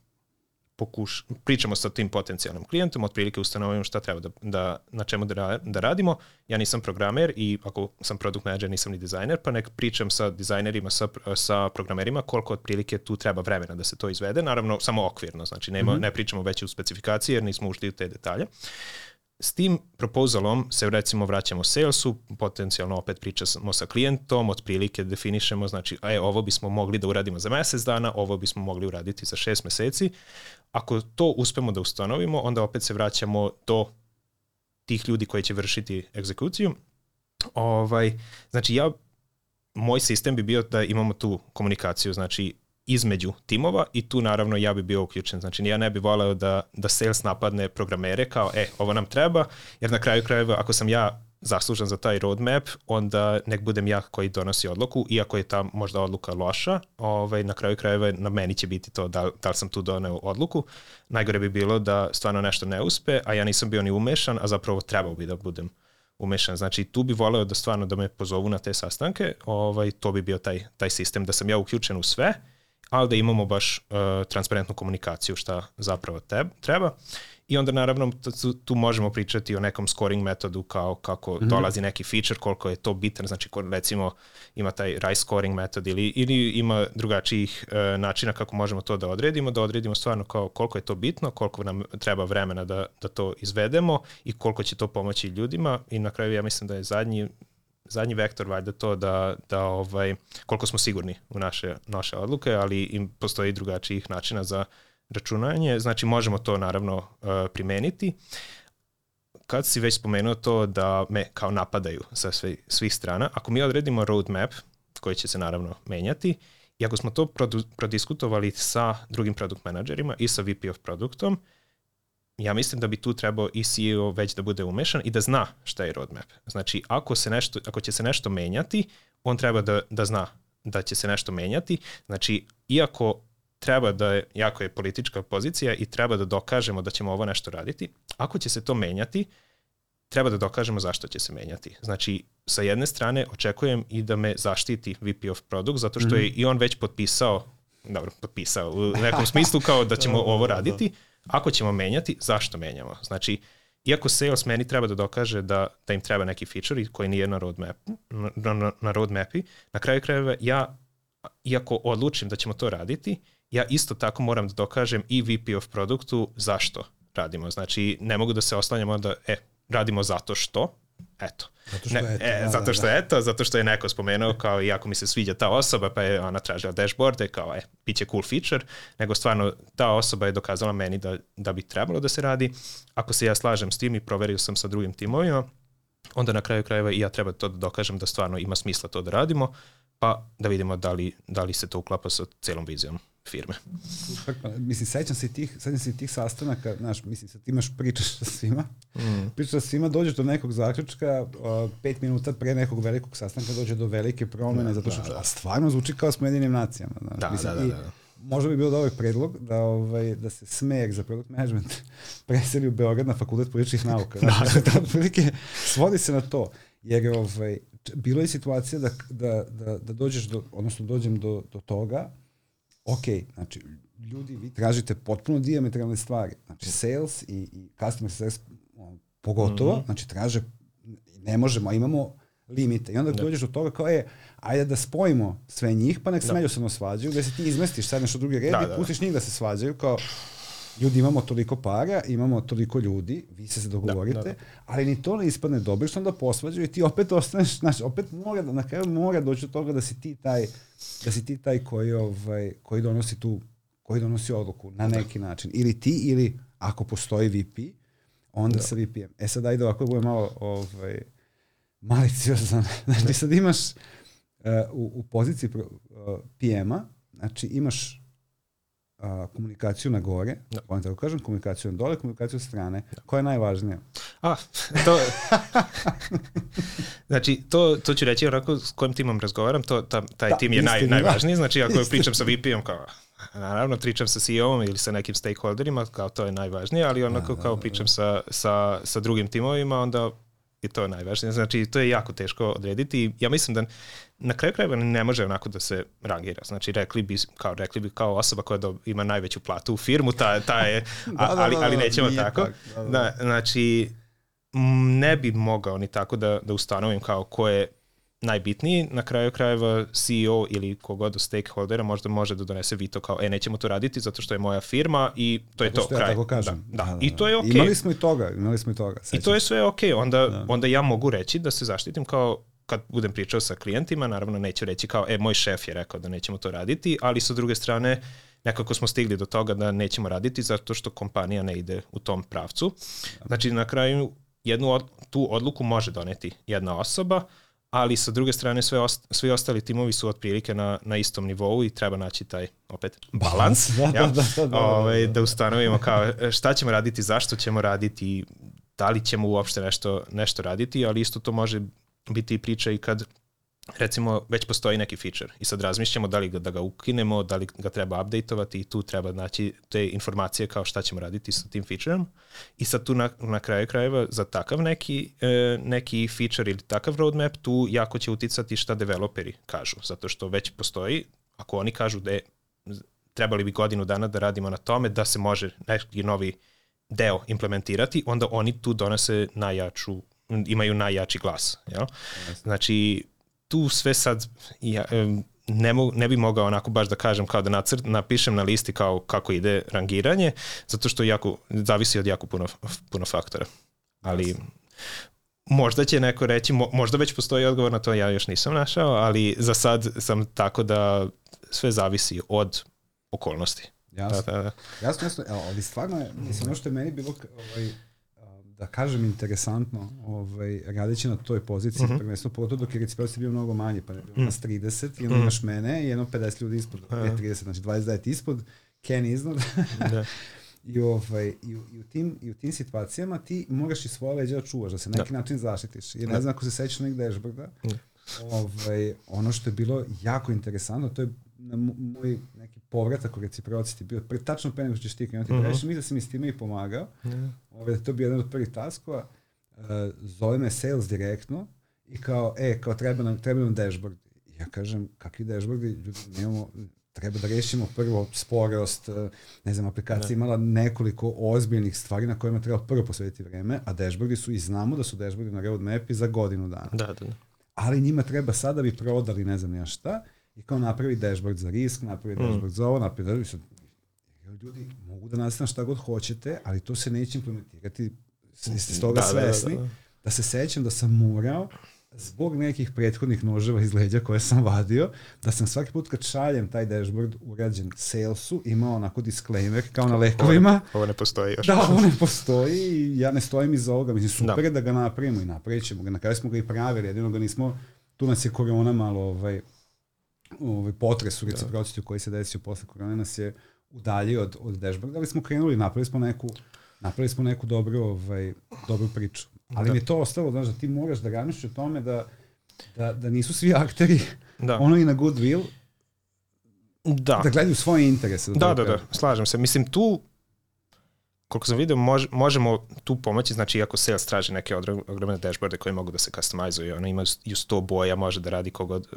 pokuš, pričamo sa tim potencijalnim klijentom, otprilike ustanovimo šta treba da, da na čemu da, da radimo. Ja nisam programer i ako sam product manager nisam ni dizajner, pa nek pričam sa dizajnerima, sa, sa programerima koliko otprilike tu treba vremena da se to izvede. Naravno, samo okvirno, znači nema, mm -hmm. ne pričamo već u specifikaciji jer nismo ušli u te detalje. S tim proposalom se recimo vraćamo salesu, potencijalno opet pričamo sa klijentom, otprilike definišemo, znači, e, ovo bismo mogli da uradimo za mesec dana, ovo bismo mogli uraditi za šest meseci. Ako to uspemo da ustanovimo, onda opet se vraćamo do tih ljudi koji će vršiti egzekuciju. Ovaj, znači, ja, moj sistem bi bio da imamo tu komunikaciju, znači između timova i tu naravno ja bi bio uključen. Znači ja ne bih voleo da, da sales napadne programere kao e, ovo nam treba, jer na kraju krajeva ako sam ja zaslužan za taj roadmap, onda nek budem ja koji donosi odluku, iako je ta možda odluka loša, ovaj, na kraju krajeva na meni će biti to da, da li sam tu doneo odluku. Najgore bi bilo da stvarno nešto ne uspe, a ja nisam bio ni umešan, a zapravo trebao bi da budem umešan. Znači tu bi voleo da stvarno da me pozovu na te sastanke, ovaj, to bi bio taj, taj sistem, da sam ja uključen u sve, ali da imamo baš uh, transparentnu komunikaciju šta zapravo te, treba. I onda naravno tu, tu možemo pričati o nekom scoring metodu kao kako mm -hmm. dolazi neki feature, koliko je to bitan, znači ko, recimo ima taj RISE scoring metod ili, ili ima drugačijih uh, načina kako možemo to da odredimo, da odredimo stvarno kao koliko je to bitno, koliko nam treba vremena da, da to izvedemo i koliko će to pomoći ljudima i na kraju ja mislim da je zadnji zadnji vektor valjda to da, da ovaj, koliko smo sigurni u naše, naše odluke, ali im postoji drugačijih načina za računanje, znači možemo to naravno uh, primeniti. Kad si već spomenuo to da me kao napadaju sa sve, svih strana, ako mi odredimo roadmap, koji će se naravno menjati, i ako smo to produ, prodiskutovali sa drugim product menadžerima i sa VP of produktom, ja mislim da bi tu trebao i CEO već da bude umešan i da zna šta je roadmap. Znači, ako, se nešto, ako će se nešto menjati, on treba da, da zna da će se nešto menjati. Znači, iako treba da je, jako je politička pozicija i treba da dokažemo da ćemo ovo nešto raditi, ako će se to menjati, treba da dokažemo zašto će se menjati. Znači, sa jedne strane očekujem i da me zaštiti VP of Product, zato što je mm. i on već potpisao, dobro, potpisao u nekom smislu kao da ćemo ovo raditi, Ako ćemo menjati, zašto menjamo? Znači, iako sales meni treba da dokaže da, da im treba neki feature koji nije na roadmap, na, na, na roadmapi, na kraju krajeva ja, iako odlučim da ćemo to raditi, ja isto tako moram da dokažem i VP of produktu zašto radimo. Znači, ne mogu da se oslanjamo da, e, radimo zato što, eto. Zato što ne, eto. E, da, zato da, što da, da. eto, zato što je neko spomenuo kao i ako mi se sviđa ta osoba, pa je ona tražila dashboarde, kao e, bit će cool feature, nego stvarno ta osoba je dokazala meni da, da bi trebalo da se radi. Ako se ja slažem s tim i proverio sam sa drugim timovima, onda na kraju krajeva i ja treba to da dokažem da stvarno ima smisla to da radimo. pa da vidimo da li, da li se to uklapa sa celom vizijom firme. Mislim, sećam se tih, sećam se tih sastanaka, znaš, mislim, sad imaš pričaš sa svima, mm. pričaš sa svima, dođeš do nekog zaključka, uh, pet minuta pre nekog velikog sastanka dođe do velike promene, da, zato što da, da. stvarno zvuči kao s jedinim nacijama. Znaš, da, mislim, da, da, da, da. Možda bi bilo dobar predlog da, ovaj, da se smer za product management preseli u Beograd na fakultet političkih nauka. Znači, da, da, da, svodi se na to. Jer ovaj, bilo je situacija da, da, da, da dođeš do, odnosno dođem do, do toga ok, znači, ljudi, vi tražite potpuno diametralne stvari. Znači, sales i, i customer success pogotovo, mm -hmm. znači, traže, ne možemo, imamo limite. I onda da. dođeš do toga kao je, ajde da spojimo sve njih, pa nek se da. međusobno svađaju, da se ti izmestiš, sedneš u druge redi, da, da, pustiš njih da se svađaju, kao, ljudi imamo toliko para, imamo toliko ljudi, vi se se dogovorite, da, da, da. ali ni to ne ispadne dobro, što onda posvađaju i ti opet ostaneš, znači, opet mora, na kraju mora doći do toga da si ti taj, da si ti taj koji, ovaj, koji donosi tu, koji donosi odluku na da. neki da. način. Ili ti, ili ako postoji VP, onda da. sa VP-em. E sad ajde ovako bude malo ovaj, maliciozan. Znači sad imaš uh, u, u poziciji uh, PM-a, znači imaš a, komunikaciju na gore, da. on tako kažem, komunikaciju na dole, komunikaciju sa strane. Da. Koja je najvažnija? A, to... znači, to, to ću reći onako s kojim timom razgovaram, to, ta, taj da, tim je naj, najvažniji, znači ako istina. pričam sa VP-om kao naravno pričam sa CEO-om ili sa nekim stakeholderima, kao to je najvažnije, ali onako da, da, kao da, pričam sa, sa, sa drugim timovima, onda i to je najvažnije. Znači, to je jako teško odrediti ja mislim da na kraju krajeva ne može onako da se rangira. Znači, rekli bi kao, rekli bi kao osoba koja do, ima najveću platu u firmu, ta, ta je, da, da, da, ali, ali nećemo tako. Tak, da, da. da, znači, ne bi mogao ni tako da, da ustanovim kao ko je najbitniji, na kraju krajeva CEO ili kogod od stakeholdera možda može da donese vito kao, e, nećemo to raditi zato što je moja firma i to je tako to, kraj. Ja tako kažem. Da, da, da, I to je okej. Okay. Imali smo i toga, imali smo i toga. Sećam. I to je sve okej, okay. onda, da. onda ja mogu reći da se zaštitim kao kad budem pričao sa klijentima, naravno neću reći kao, e, moj šef je rekao da nećemo to raditi, ali sa druge strane, nekako smo stigli do toga da nećemo raditi zato što kompanija ne ide u tom pravcu. Znači, na kraju jednu od, tu odluku može doneti jedna osoba, ali sa druge strane sve ost, svi ostali timovi su otprilike na, na istom nivou i treba naći taj opet balans da, da, da, da, da, ovaj, da ustanovimo kao šta ćemo raditi, zašto ćemo raditi, da li ćemo uopšte nešto, nešto raditi, ali isto to može biti priča i kad recimo već postoji neki feature i sad razmišljamo da li ga, da ga ukinemo, da li ga treba updateovati i tu treba naći te informacije kao šta ćemo raditi sa tim featureom i sad tu na, na kraju krajeva za takav neki, e, neki feature ili takav roadmap tu jako će uticati šta developeri kažu, zato što već postoji, ako oni kažu da je trebali bi godinu dana da radimo na tome da se može neki novi deo implementirati, onda oni tu donose najjaču imaju najjači glas. Jel? Znači, tu sve sad ja, ne, mo, ne bi mogao onako baš da kažem kao da nacrt, napišem na listi kao kako ide rangiranje, zato što jako, zavisi od jako puno, puno faktora. Ali možda će neko reći, mo, možda već postoji odgovor na to, ja još nisam našao, ali za sad sam tako da sve zavisi od okolnosti. Jasno, da, da, da. jasno, jasno. Evo, ali stvarno je, mislim, ono što je meni bilo ovaj, da kažem interesantno ovaj, radeći na toj poziciji, mhm. -huh. prvenstveno pogotovo dok je reciprocity bio mnogo manji, pa je bilo uh nas 30 i onda uh imaš mene i jedno 50 ljudi ispod, -huh. 30, znači 29 ispod, Ken iznad. da. I, ovaj, i, u, i, u tim, I u tim situacijama ti moraš i svoje leđa da čuvaš, da se na neki da. način zaštitiš. Jer ne da. znam ako se sećaš nekde dashboarda, da. ovaj, ono što je bilo jako interesantno, to je na moj povratak u reciprocity bio pre, tačno pre nego što ćeš ti krenuti uh -huh. prešli, mi da sam mi s time i pomagao. Uh -huh. Ove, to bi jedan od prvih taskova. Uh, zove me sales direktno i kao, e, kao treba nam, treba nam dashboard. Ja kažem, kakvi dashboardi, ljudi, nemamo, treba da rešimo prvo sporost, uh, ne znam, aplikacija ne. imala nekoliko ozbiljnih stvari na kojima treba prvo posvetiti vreme, a dashboardi su, i znamo da su dashboardi na roadmapi za godinu dana. Da, da. Ali njima treba sada da bi prodali ne znam ja šta, i kao napravi dashboard za risk, napravi mm. dashboard za ovo, napravi dashboard ljudi mogu da nastane šta god hoćete, ali to se neće implementirati, ste toga da, svesni, da, da, da. da se sećam da sam morao zbog nekih prethodnih noževa iz leđa koje sam vadio, da sam svaki put kad šaljem taj dashboard urađen salesu, imao onako disclaimer kao na lekovima. Ovo, ovo ne postoji još. Da, ovo ne postoji i ja ne stojim iza ovoga. Mislim, super da. da ga napravimo i napravit ćemo ga. Na kraju smo ga i pravili, jedino ga nismo, tu nas je korona malo ovaj, ovaj, potres u reciprocity koji se desio posle korone nas je udalji od, od dashboarda, ali smo krenuli, napravili smo neku, napravili smo neku dobru, ovaj, dobru priču. Ali da. mi je to ostalo, znaš, da ti moraš da razmišljaš o tome da, da, da nisu svi akteri da. ono i na goodwill, da. da gledaju svoje interese. Da, da, da, da, slažem se. Mislim, tu koliko sam vidio, mož, možemo tu pomoći, znači iako sales traži neke ogromne dashboarde koje mogu da se customizuju, ona ima ju 100 boja, može da radi kogod,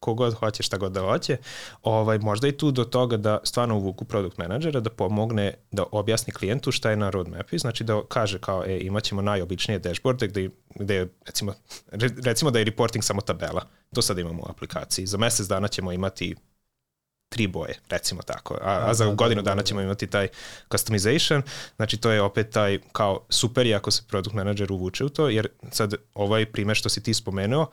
kogod hoće, šta god da hoće, ovaj, možda i tu do toga da stvarno uvuku product menadžera da pomogne da objasni klijentu šta je na roadmapi, znači da kaže kao, e, imat ćemo najobičnije dashboarde gde, gde je, recimo, recimo da je reporting samo tabela, to sad imamo u aplikaciji, za mesec dana ćemo imati tri boje, recimo tako. A, a za godinu da, dana ćemo imati taj customization, znači to je opet taj kao super je ako se product manager uvuče u to, jer sad ovaj primer što si ti spomenuo,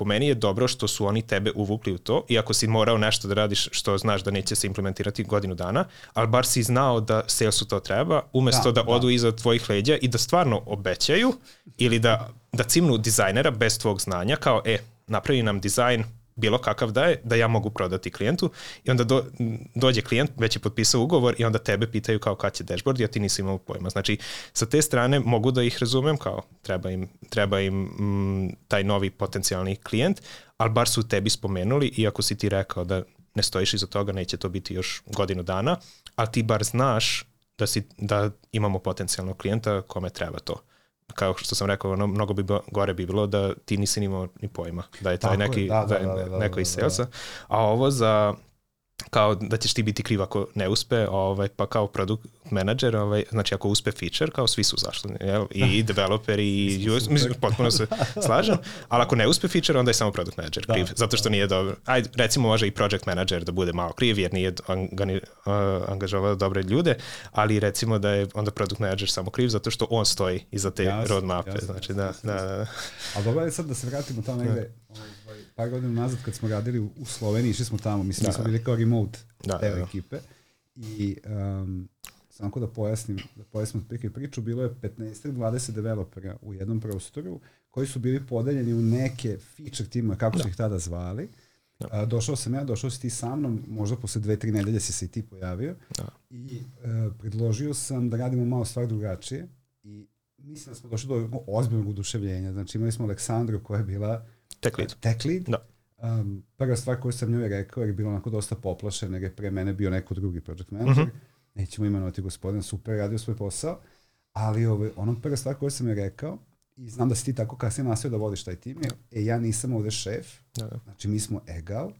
po meni je dobro što su oni tebe uvukli u to, iako si morao nešto da radiš što znaš da neće se implementirati godinu dana, ali bar si znao da salesu to treba, umesto da, da, da. odu iza tvojih leđa i da stvarno obećaju ili da, da cimnu dizajnera bez tvog znanja, kao, e, napravi nam dizajn, bilo kakav da je, da ja mogu prodati klijentu i onda do, dođe klijent, već je potpisao ugovor i onda tebe pitaju kao kad će dashboard, ja ti nisi imao pojma. Znači, sa te strane mogu da ih razumem kao treba im, treba im m, taj novi potencijalni klijent, ali bar su tebi spomenuli, iako si ti rekao da ne stojiš iza toga, neće to biti još godinu dana, ali ti bar znaš da, si, da imamo potencijalnog klijenta kome treba to kao što sam rekao, ono, mnogo bi gore bi bilo da ti nisi imao ni pojma, da je taj Tako neki, je, da, da, da, da, da, neko iz salesa. A ovo za kao da ćeš ti biti kriv ako ne uspe, ovaj, pa kao produkt manager, ovaj, znači ako uspe feature, kao svi su zašli, jel? i da. developeri, i US, mislim, potpuno se slažem, ali ako ne uspe feature, onda je samo product manager da, kriv, zato što da. nije dobro. Ajde, recimo može i project manager da bude malo kriv, jer nije angani, uh, angažovao dobre ljude, ali recimo da je onda product manager samo kriv, zato što on stoji iza te jasne, roadmape, jasne, znači da, jasne, da, da, da. Ali dobro je sad da se vratimo tamo negde, ovaj, par godina nazad kad smo radili u, Sloveniji, išli smo tamo, mislim da, smo bili kao remote da, deo da, da. ekipe i um, samo da pojasnim, da pojasnim otprilike priču, bilo je 15-20 developera u jednom prostoru koji su bili podeljeni u neke feature timove, kako da. su ih tada zvali. Da. A, došao sam ja, došao si ti sa mnom, možda posle dve, tri nedelje si se i ti pojavio da. i uh, predložio sam da radimo malo stvar drugačije i mislim da smo došli do ozbiljnog uduševljenja. Znači imali smo Aleksandru koja je bila tech lead. Tech lead. Da. Um, prva stvar koju sam njoj rekao, jer je bilo onako dosta poplašen, jer je pre mene bio neko drugi project manager, mm -hmm nećemo imenovati gospodina, super radio svoj posao, ali ovaj, ono prva stvar koju sam je rekao, i znam da si ti tako kasnije nasio da vodiš taj tim, je, e, ja nisam ovde šef, da, da. znači mi smo egal,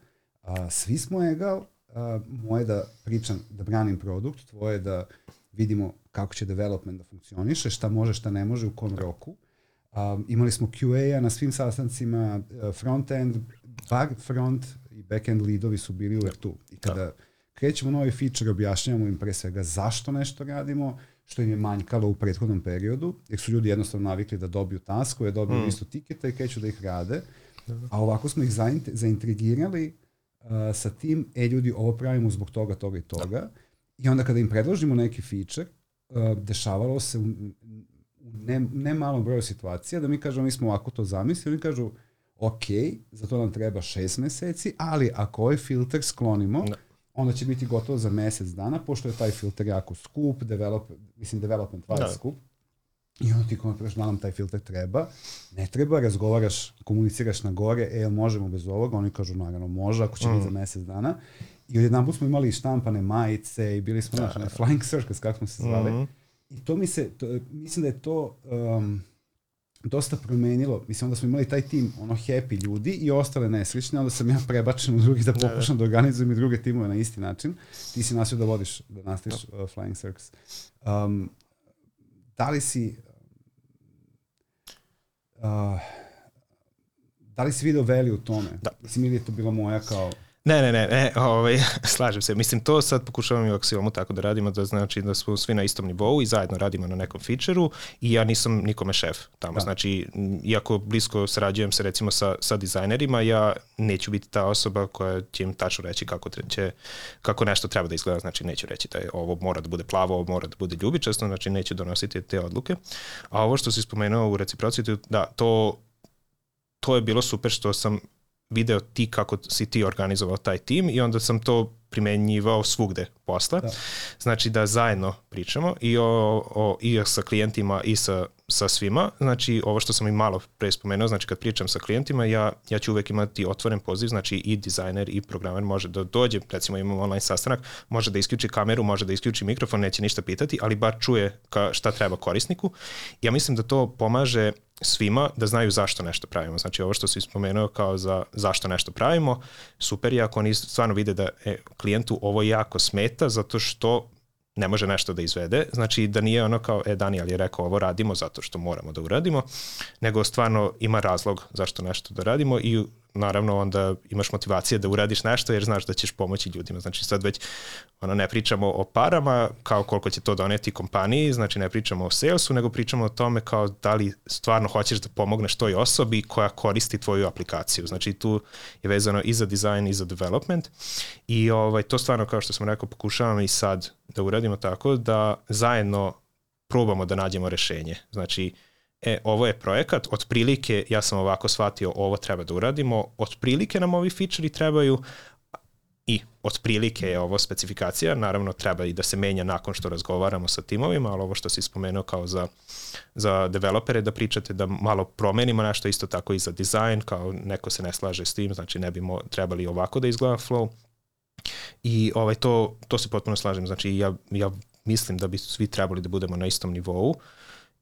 a, svi smo egal, a, moje da pričam, da branim produkt, tvoje da vidimo kako će development da funkcioniše, šta može, šta ne može, u kom roku. Um, imali smo QA-a na svim sastancima, front-end, bar front i back-end leadovi su bili uvek tu. I kada da krećemo novi feature, objašnjavamo im pre svega zašto nešto radimo, što im je manjkalo u prethodnom periodu, jer su ljudi jednostavno navikli da dobiju taskove, dobiju mm. isto tiketa i kreću da ih rade. A ovako smo ih zaintrigirali uh, sa tim, e ljudi, ovo pravimo zbog toga, toga i toga. Da. I onda kada im predložimo neki feature, uh, dešavalo se u, u ne, ne malom broju situacija da mi kažemo mi smo ovako to zamislili, oni kažu ok, za to nam treba šest meseci, ali ako ovaj filter sklonimo, da onda će biti gotovo za mesec dana, pošto je taj filter jako skup, develop, mislim development wise da. skup. I onda ti kontraš da nam taj filter treba, ne treba, razgovaraš, komuniciraš na gore, e, možemo bez ovoga, oni kažu naravno može, ako će mm. biti za mesec dana. I odjedan put smo imali štampane majice i bili smo, da, znaš, da. flying circus, kako smo se zvali. Mm. I to mi se, to, mislim da je to um, dosta promenilo. Mislim, onda smo imali taj tim, ono, happy ljudi i ostale nesrećne, onda sam ja prebačen u drugi da, da, da. pokušam da, organizujem i druge timove na isti način. Ti si nasio da vodiš, da nastaviš da. uh, Flying Circus. Um, da li si uh, da li si video value u tome? Da. Mislim, ili je to bila moja kao Ne, ne, ne, ne ovaj, slažem se. Mislim, to sad pokušavam i u Axiomu tako da radimo, da znači da smo svi na istom nivou i zajedno radimo na nekom featureu i ja nisam nikome šef tamo. Da. Znači, iako blisko sarađujem se recimo sa, sa dizajnerima, ja neću biti ta osoba koja će im tačno reći kako, će, kako nešto treba da izgleda. Znači, neću reći da je ovo mora da bude plavo, ovo mora da bude ljubičasto, znači neću donositi te odluke. A ovo što si spomenuo u reciprocitu, da, to, to je bilo super što sam video ti kako si ti organizovao taj tim i onda sam to primenjivao svugde posle. Da. Znači da zajedno pričamo i, o, o, i sa klijentima i sa, sa svima. Znači ovo što sam i malo pre spomenuo, znači kad pričam sa klijentima, ja, ja ću uvek imati otvoren poziv, znači i dizajner i programer može da dođe, recimo imamo online sastanak, može da isključi kameru, može da isključi mikrofon, neće ništa pitati, ali bar čuje ka, šta treba korisniku. Ja mislim da to pomaže svima da znaju zašto nešto pravimo. Znači ovo što si spomenuo kao za zašto nešto pravimo, super je ako oni stvarno vide da e, klijentu ovo jako smeta zato što ne može nešto da izvede, znači da nije ono kao, e, Daniel je rekao ovo radimo zato što moramo da uradimo, nego stvarno ima razlog zašto nešto da radimo i naravno onda imaš motivacije da uradiš nešto jer znaš da ćeš pomoći ljudima. Znači sad već ono, ne pričamo o parama kao koliko će to doneti kompaniji, znači ne pričamo o salesu, nego pričamo o tome kao da li stvarno hoćeš da pomogneš toj osobi koja koristi tvoju aplikaciju. Znači tu je vezano i za dizajn i za development i ovaj, to stvarno kao što sam rekao pokušavam i sad da uradimo tako da zajedno probamo da nađemo rešenje. Znači, e, ovo je projekat, otprilike ja sam ovako shvatio ovo treba da uradimo, otprilike nam ovi feature trebaju i otprilike je ovo specifikacija, naravno treba i da se menja nakon što razgovaramo sa timovima, ali ovo što si spomenuo kao za, za developere da pričate da malo promenimo nešto, isto tako i za dizajn, kao neko se ne slaže s tim, znači ne bi trebali ovako da izgleda flow. I ovaj, to, to se potpuno slažem, znači ja, ja mislim da bi svi trebali da budemo na istom nivou, uh,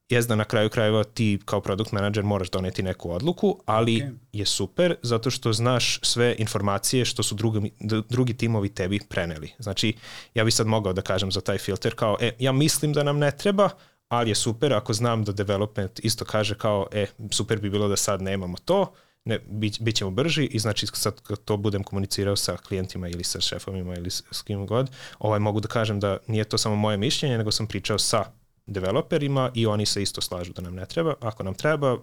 jes da na kraju krajeva ti kao produkt manager moraš doneti neku odluku, ali okay. je super zato što znaš sve informacije što su drugi, drugi timovi tebi preneli. Znači, ja bi sad mogao da kažem za taj filter kao, e, ja mislim da nam ne treba, ali je super ako znam da development isto kaže kao, e, super bi bilo da sad nemamo to, ne, bit, bit ćemo brži i znači sad kad to budem komunicirao sa klijentima ili sa šefovima ili s, s kim god, ovaj, mogu da kažem da nije to samo moje mišljenje, nego sam pričao sa developerima i oni se isto slažu da nam ne treba. Ako nam treba,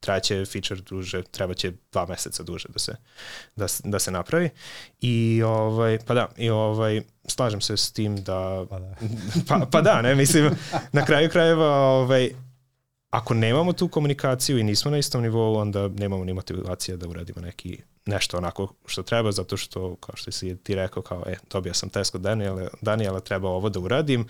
traće feature duže, treba će dva meseca duže da se, da, da se napravi. I ovaj, pa da, i ovaj, slažem se s tim da, pa da, pa, pa da ne, mislim, na kraju krajeva, ovaj, ako nemamo tu komunikaciju i nismo na istom nivou, onda nemamo ni motivacije da uradimo neki nešto onako što treba, zato što, kao što si ti rekao, kao, e, dobio sam test kod Daniela, Daniela, treba ovo da uradim,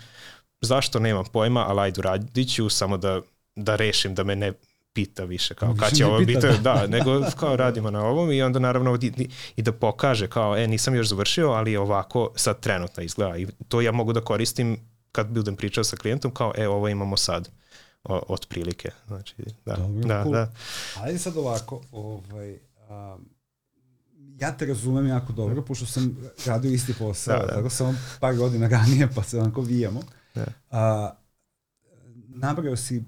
zašto nemam pojma, ali ajde uradit ću samo da, da rešim, da me ne pita više kao kad će ovo biti, da. da, nego kao radimo na ovom i onda naravno i, i da pokaže kao e nisam još završio, ali ovako sad trenutno izgleda i to ja mogu da koristim kad budem pričao sa klijentom kao e ovo imamo sad od prilike. Znači, da, Dobro, da, cool. da. Ajde sad ovako, ovaj, um, ja te razumem jako dobro, pošto sam radio isti posao, da, da. tako samo par godina ranije, pa se onako vijamo. Da. A, nabrao si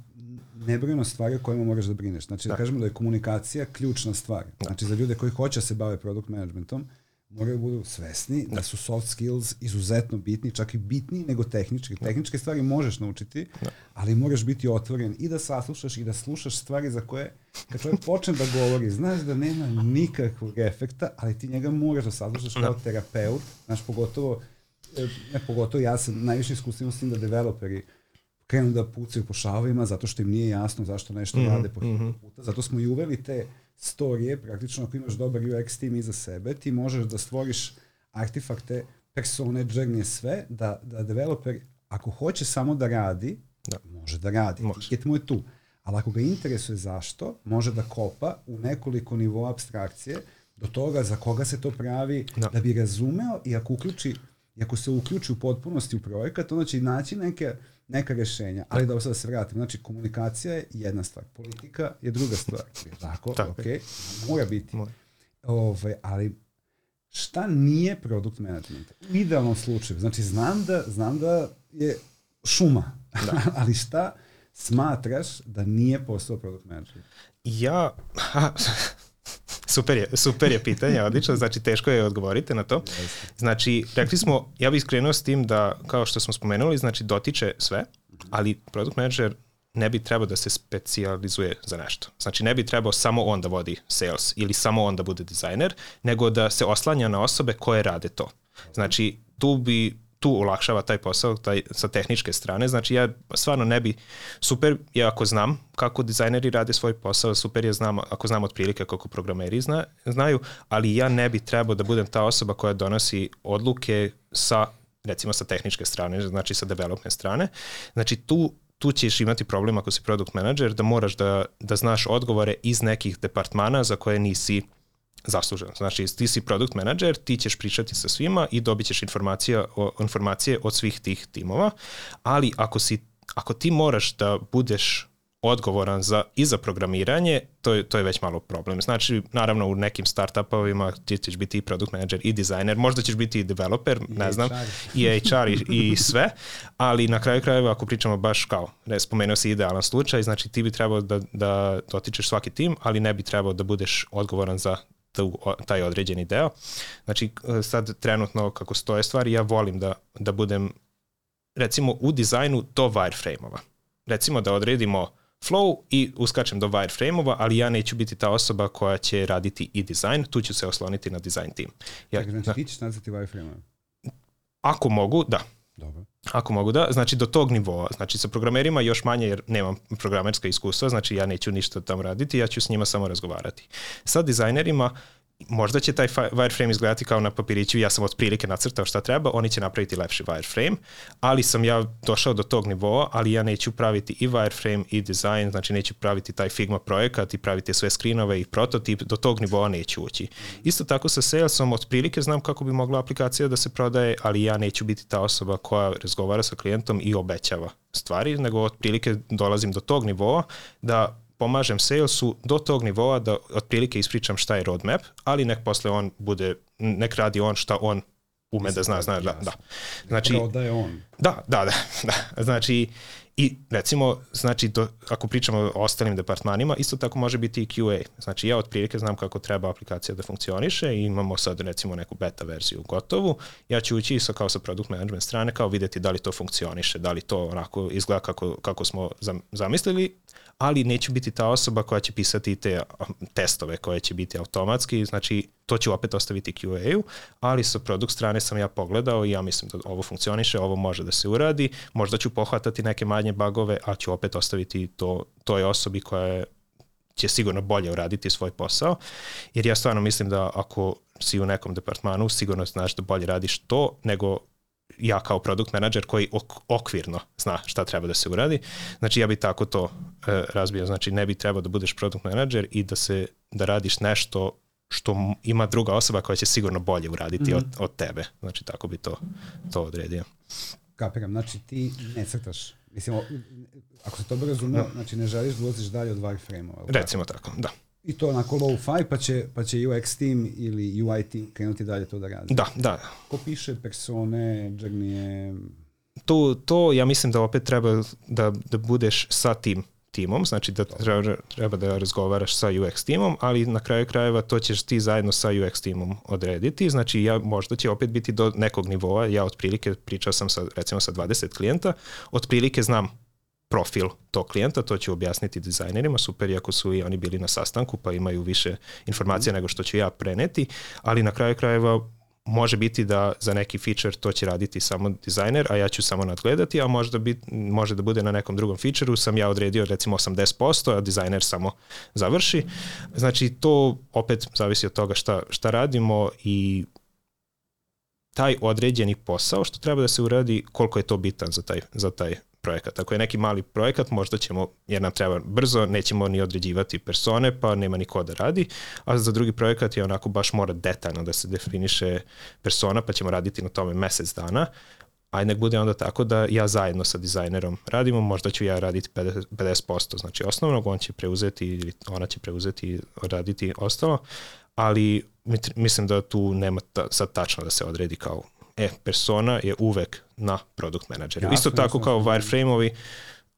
nebrojno stvari o kojima moraš da brineš. Znači, da. da kažemo da je komunikacija ključna stvar. Da. Znači, za ljude koji hoće da se bave produkt managementom, moraju da budu svesni da. da su soft skills izuzetno bitni, čak i bitniji nego tehnički. Da. Tehničke stvari možeš naučiti, da. ali moraš biti otvoren i da saslušaš i da slušaš stvari za koje, kad čovjek počne da govori, znaš da nema nikakvog efekta, ali ti njega moraš da saslušaš kao da. terapeut, znaš, pogotovo ne pogotovo ja sam najviše iskustveno s tim da developeri krenu da pucaju po šavima zato što im nije jasno zašto nešto mm -hmm, rade po mm -hmm. puta. Zato smo i uveli te storije, praktično ako imaš dobar UX tim iza sebe, ti možeš da stvoriš artefakte, persone, journey, sve, da, da developer, ako hoće samo da radi, da. može da radi. Može. Ticket mu je tu. Ali ako ga interesuje zašto, može da kopa u nekoliko nivoa abstrakcije do toga za koga se to pravi, da, da bi razumeo i ako uključi I ako se uključi u potpunosti u projekat, onda će i naći neke, neka rešenja. Ali da sada se vratim, znači komunikacija je jedna stvar, politika je druga stvar. Je tako? tako. Ok, mora biti. Mora. Ove, ovaj, ali šta nije produkt management? U idealnom slučaju, znači znam da, znam da je šuma, da. ali šta smatraš da nije posao produkt management? Ja, Super je, super je pitanje, odlično, znači teško je odgovoriti na to. Znači, rekli smo, ja bih skrenuo s tim da, kao što smo spomenuli, znači dotiče sve, ali product manager ne bi trebao da se specializuje za nešto. Znači ne bi trebao samo on da vodi sales ili samo on da bude dizajner, nego da se oslanja na osobe koje rade to. Znači tu bi tu olakšava taj posao taj, sa tehničke strane. Znači ja stvarno ne bi, super je ako znam kako dizajneri rade svoj posao, super je znam, ako znam otprilike kako programeri zna, znaju, ali ja ne bi trebao da budem ta osoba koja donosi odluke sa recimo sa tehničke strane, znači sa development strane. Znači tu tu ćeš imati problem ako si product manager da moraš da, da znaš odgovore iz nekih departmana za koje nisi zaslužen. Znači, ti si product manager, ti ćeš pričati sa svima i dobit ćeš informacija, o, informacije od svih tih timova, ali ako, si, ako ti moraš da budeš odgovoran za, i za programiranje, to je, to je već malo problem. Znači, naravno, u nekim startupovima ti ćeš biti i product manager i dizajner, možda ćeš biti i developer, I ne HR. znam, i HR i, i sve, ali na kraju krajeva, ako pričamo baš kao, ne, spomenuo si idealan slučaj, znači ti bi trebao da, da dotičeš svaki tim, ali ne bi trebao da budeš odgovoran za tu, taj određeni deo. Znači, sad trenutno kako stoje stvari, ja volim da, da budem recimo u dizajnu do wireframe-ova. Recimo da odredimo flow i uskačem do wireframe-ova, ali ja neću biti ta osoba koja će raditi i dizajn, tu ću se osloniti na design team. Ja, Čekaj, znači ti ćeš nazvati wireframe-ova? Ako mogu, da. Dobro. Ako mogu da, znači do tog nivoa. Znači sa programerima još manje jer nemam programerska iskustva, znači ja neću ništa tamo raditi, ja ću s njima samo razgovarati. Sa dizajnerima možda će taj wireframe izgledati kao na papiriću, ja sam otprilike nacrtao šta treba, oni će napraviti lepši wireframe, ali sam ja došao do tog nivoa, ali ja neću praviti i wireframe i design, znači neću praviti taj Figma projekat i praviti sve screenove i prototip, do tog nivoa neću ući. Isto tako sa salesom, otprilike znam kako bi mogla aplikacija da se prodaje, ali ja neću biti ta osoba koja razgovara sa klijentom i obećava stvari, nego otprilike dolazim do tog nivoa da pomažem salesu do tog nivoa da otprilike ispričam šta je roadmap, ali nek posle on bude, nek radi on šta on ume da zna, zna, da, da. Znači, da je on. Da, da, da, da. Znači, i recimo, znači, do, ako pričamo o ostalim departmanima, isto tako može biti i QA. Znači, ja otprilike znam kako treba aplikacija da funkcioniše i imamo sad recimo neku beta verziju gotovu. Ja ću ući sa, kao sa product management strane, kao videti da li to funkcioniše, da li to onako izgleda kako, kako smo zamislili, ali neću biti ta osoba koja će pisati te testove koje će biti automatski, znači to ću opet ostaviti QA-u, ali sa produkt strane sam ja pogledao i ja mislim da ovo funkcioniše, ovo može da se uradi, možda ću pohvatati neke manje bagove, a ću opet ostaviti to toj osobi koja je će sigurno bolje uraditi svoj posao, jer ja stvarno mislim da ako si u nekom departmanu, sigurno znaš da bolje radiš to nego ja kao produkt menadžer koji ok, okvirno zna šta treba da se uradi. Znači ja bi tako to e, razbio. Znači ne bi trebao da budeš produkt menadžer i da se da radiš nešto što ima druga osoba koja će sigurno bolje uraditi mm -hmm. od, mhm. od tebe. Znači tako bi to, to odredio. Kapiram, znači ti ne crtaš. Mislim, ako se to razumeo, no. znači ne želiš da ulaziš dalje od wireframe-ova. Recimo tako da. I to onako low-fi, pa će, pa će UX team ili UI team krenuti dalje to da radi. Da, da. Ko piše persone, journey To, to ja mislim da opet treba da, da budeš sa tim timom, znači da treba, treba da razgovaraš sa UX timom, ali na kraju krajeva to ćeš ti zajedno sa UX timom odrediti, znači ja možda će opet biti do nekog nivoa, ja otprilike pričao sam sa recimo sa 20 klijenta, otprilike znam profil tog klijenta, to ću objasniti dizajnerima, super iako su i oni bili na sastanku pa imaju više informacija mm. nego što ću ja preneti, ali na kraju krajeva može biti da za neki feature to će raditi samo dizajner, a ja ću samo nadgledati, a možda bit, može da bude na nekom drugom featureu, sam ja odredio recimo 80%, a dizajner samo završi. Znači to opet zavisi od toga šta, šta radimo i taj određeni posao što treba da se uradi, koliko je to bitan za taj, za taj projekat. Ako je neki mali projekat, možda ćemo, jer nam treba brzo, nećemo ni određivati persone, pa nema ni ko da radi, a za drugi projekat je onako baš mora detaljno da se definiše persona, pa ćemo raditi na tome mesec dana, a nek bude onda tako da ja zajedno sa dizajnerom radimo, možda ću ja raditi 50%, 50% znači osnovnog, on će preuzeti ili ona će preuzeti i raditi ostalo, ali mislim da tu nema ta, sad tačno da se odredi kao e, persona je uvek na product manageru. Ja, Isto tako kao wireframe-ovi,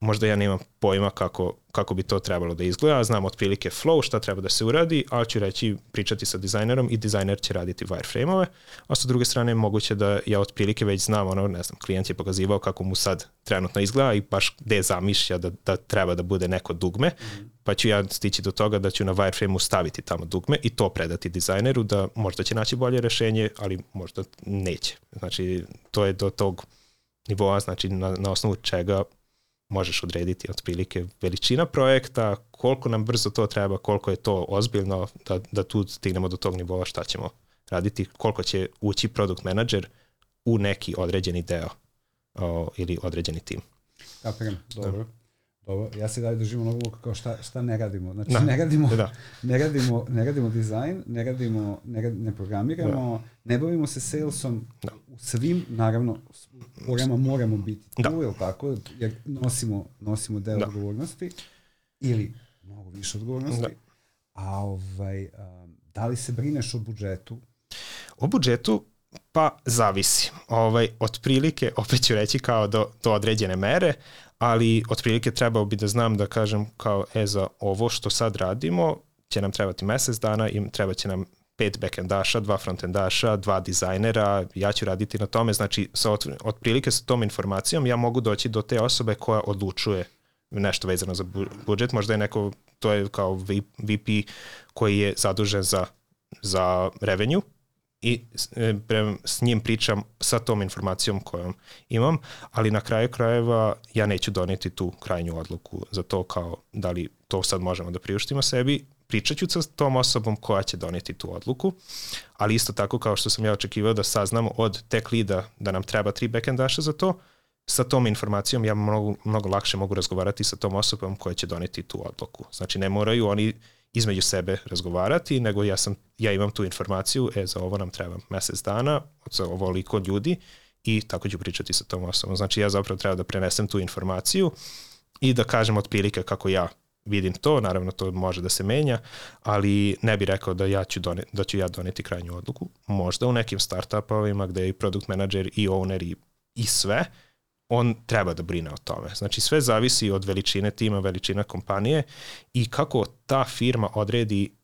možda ja nemam pojma kako, kako bi to trebalo da izgleda, znam otprilike flow, šta treba da se uradi, ali ću reći pričati sa dizajnerom i dizajner će raditi wireframe-ove, a sa druge strane moguće da ja otprilike već znam, ono, ne znam, klijent je pokazivao kako mu sad trenutno izgleda i baš gde zamišlja da, da treba da bude neko dugme, mm -hmm. pa ću ja stići do toga da ću na wireframe-u staviti tamo dugme i to predati dizajneru da možda će naći bolje rešenje, ali možda neće. Znači, to je do tog nivoa, znači na, na osnovu čega možeš odrediti otprilike veličina projekta, koliko nam brzo to treba, koliko je to ozbiljno, da, da tu stignemo do tog nivoa šta ćemo raditi, koliko će ući product manager u neki određeni deo o, ili određeni tim. Kapiram, dobro. Da. Dobro, ja se dalje držim onog kao šta, šta ne radimo. Znači, da. ne, radimo, da. ne, radimo, ne radimo dizajn, ne radimo, ne, ne programiramo, da. ne bavimo se salesom da. u svim, naravno, porema moramo biti tu, da. jel tako? Jer nosimo, nosimo deo da. odgovornosti ili mnogo više odgovornosti. Da. A ovaj, um, da li se brineš o budžetu? O budžetu Pa zavisi. Ovaj, otprilike, opet ću reći kao do, do određene mere, ali otprilike trebao bi da znam da kažem kao e za ovo što sad radimo će nam trebati mesec dana i treba će nam pet backendaša, dva frontendaša, dva dizajnera, ja ću raditi na tome, znači sa otprilike sa tom informacijom ja mogu doći do te osobe koja odlučuje nešto vezano za budžet, možda je neko, to je kao VP koji je zadužen za, za revenue, i e, s njim pričam sa tom informacijom kojom imam, ali na kraju krajeva ja neću doneti tu krajnju odluku za to kao da li to sad možemo da priuštimo sebi, pričat ću sa tom osobom koja će doneti tu odluku, ali isto tako kao što sam ja očekivao da saznam od tech leada da nam treba tri backendaša za to, sa tom informacijom ja mnogo, mnogo lakše mogu razgovarati sa tom osobom koja će doneti tu odluku. Znači ne moraju oni između sebe razgovarati, nego ja, sam, ja imam tu informaciju, e, za ovo nam treba mesec dana, za ovoliko ljudi i tako ću pričati sa tom osobom. Znači ja zapravo treba da prenesem tu informaciju i da kažem otprilike kako ja vidim to, naravno to može da se menja, ali ne bih rekao da ja ću doneti, da ću ja doneti krajnju odluku. Možda u nekim startupovima gde je i product manager i owner i, i sve, on treba da brine o tome. Znači sve zavisi od veličine tima, veličina kompanije i kako ta firma odredi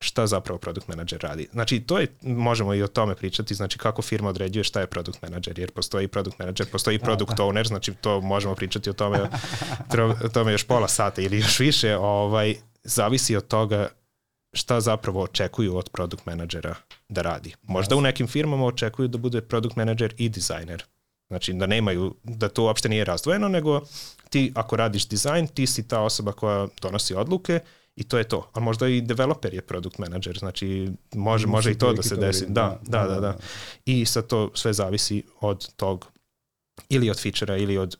šta zapravo product manager radi. Znači to je, možemo i o tome pričati, znači kako firma određuje šta je product manager, jer postoji product manager, postoji da, product da. owner, znači to možemo pričati o tome, o tome još pola sata ili još više, ovaj, zavisi od toga šta zapravo očekuju od product managera da radi. Možda u nekim firmama očekuju da bude product manager i dizajner, Znači da nemaju, da to uopšte nije razdvojeno, nego ti ako radiš dizajn, ti si ta osoba koja donosi odluke i to je to. A možda i developer je product manager, znači može, može i to da se desi. Da, da, da, da. I sad to sve zavisi od tog ili od fičera ili od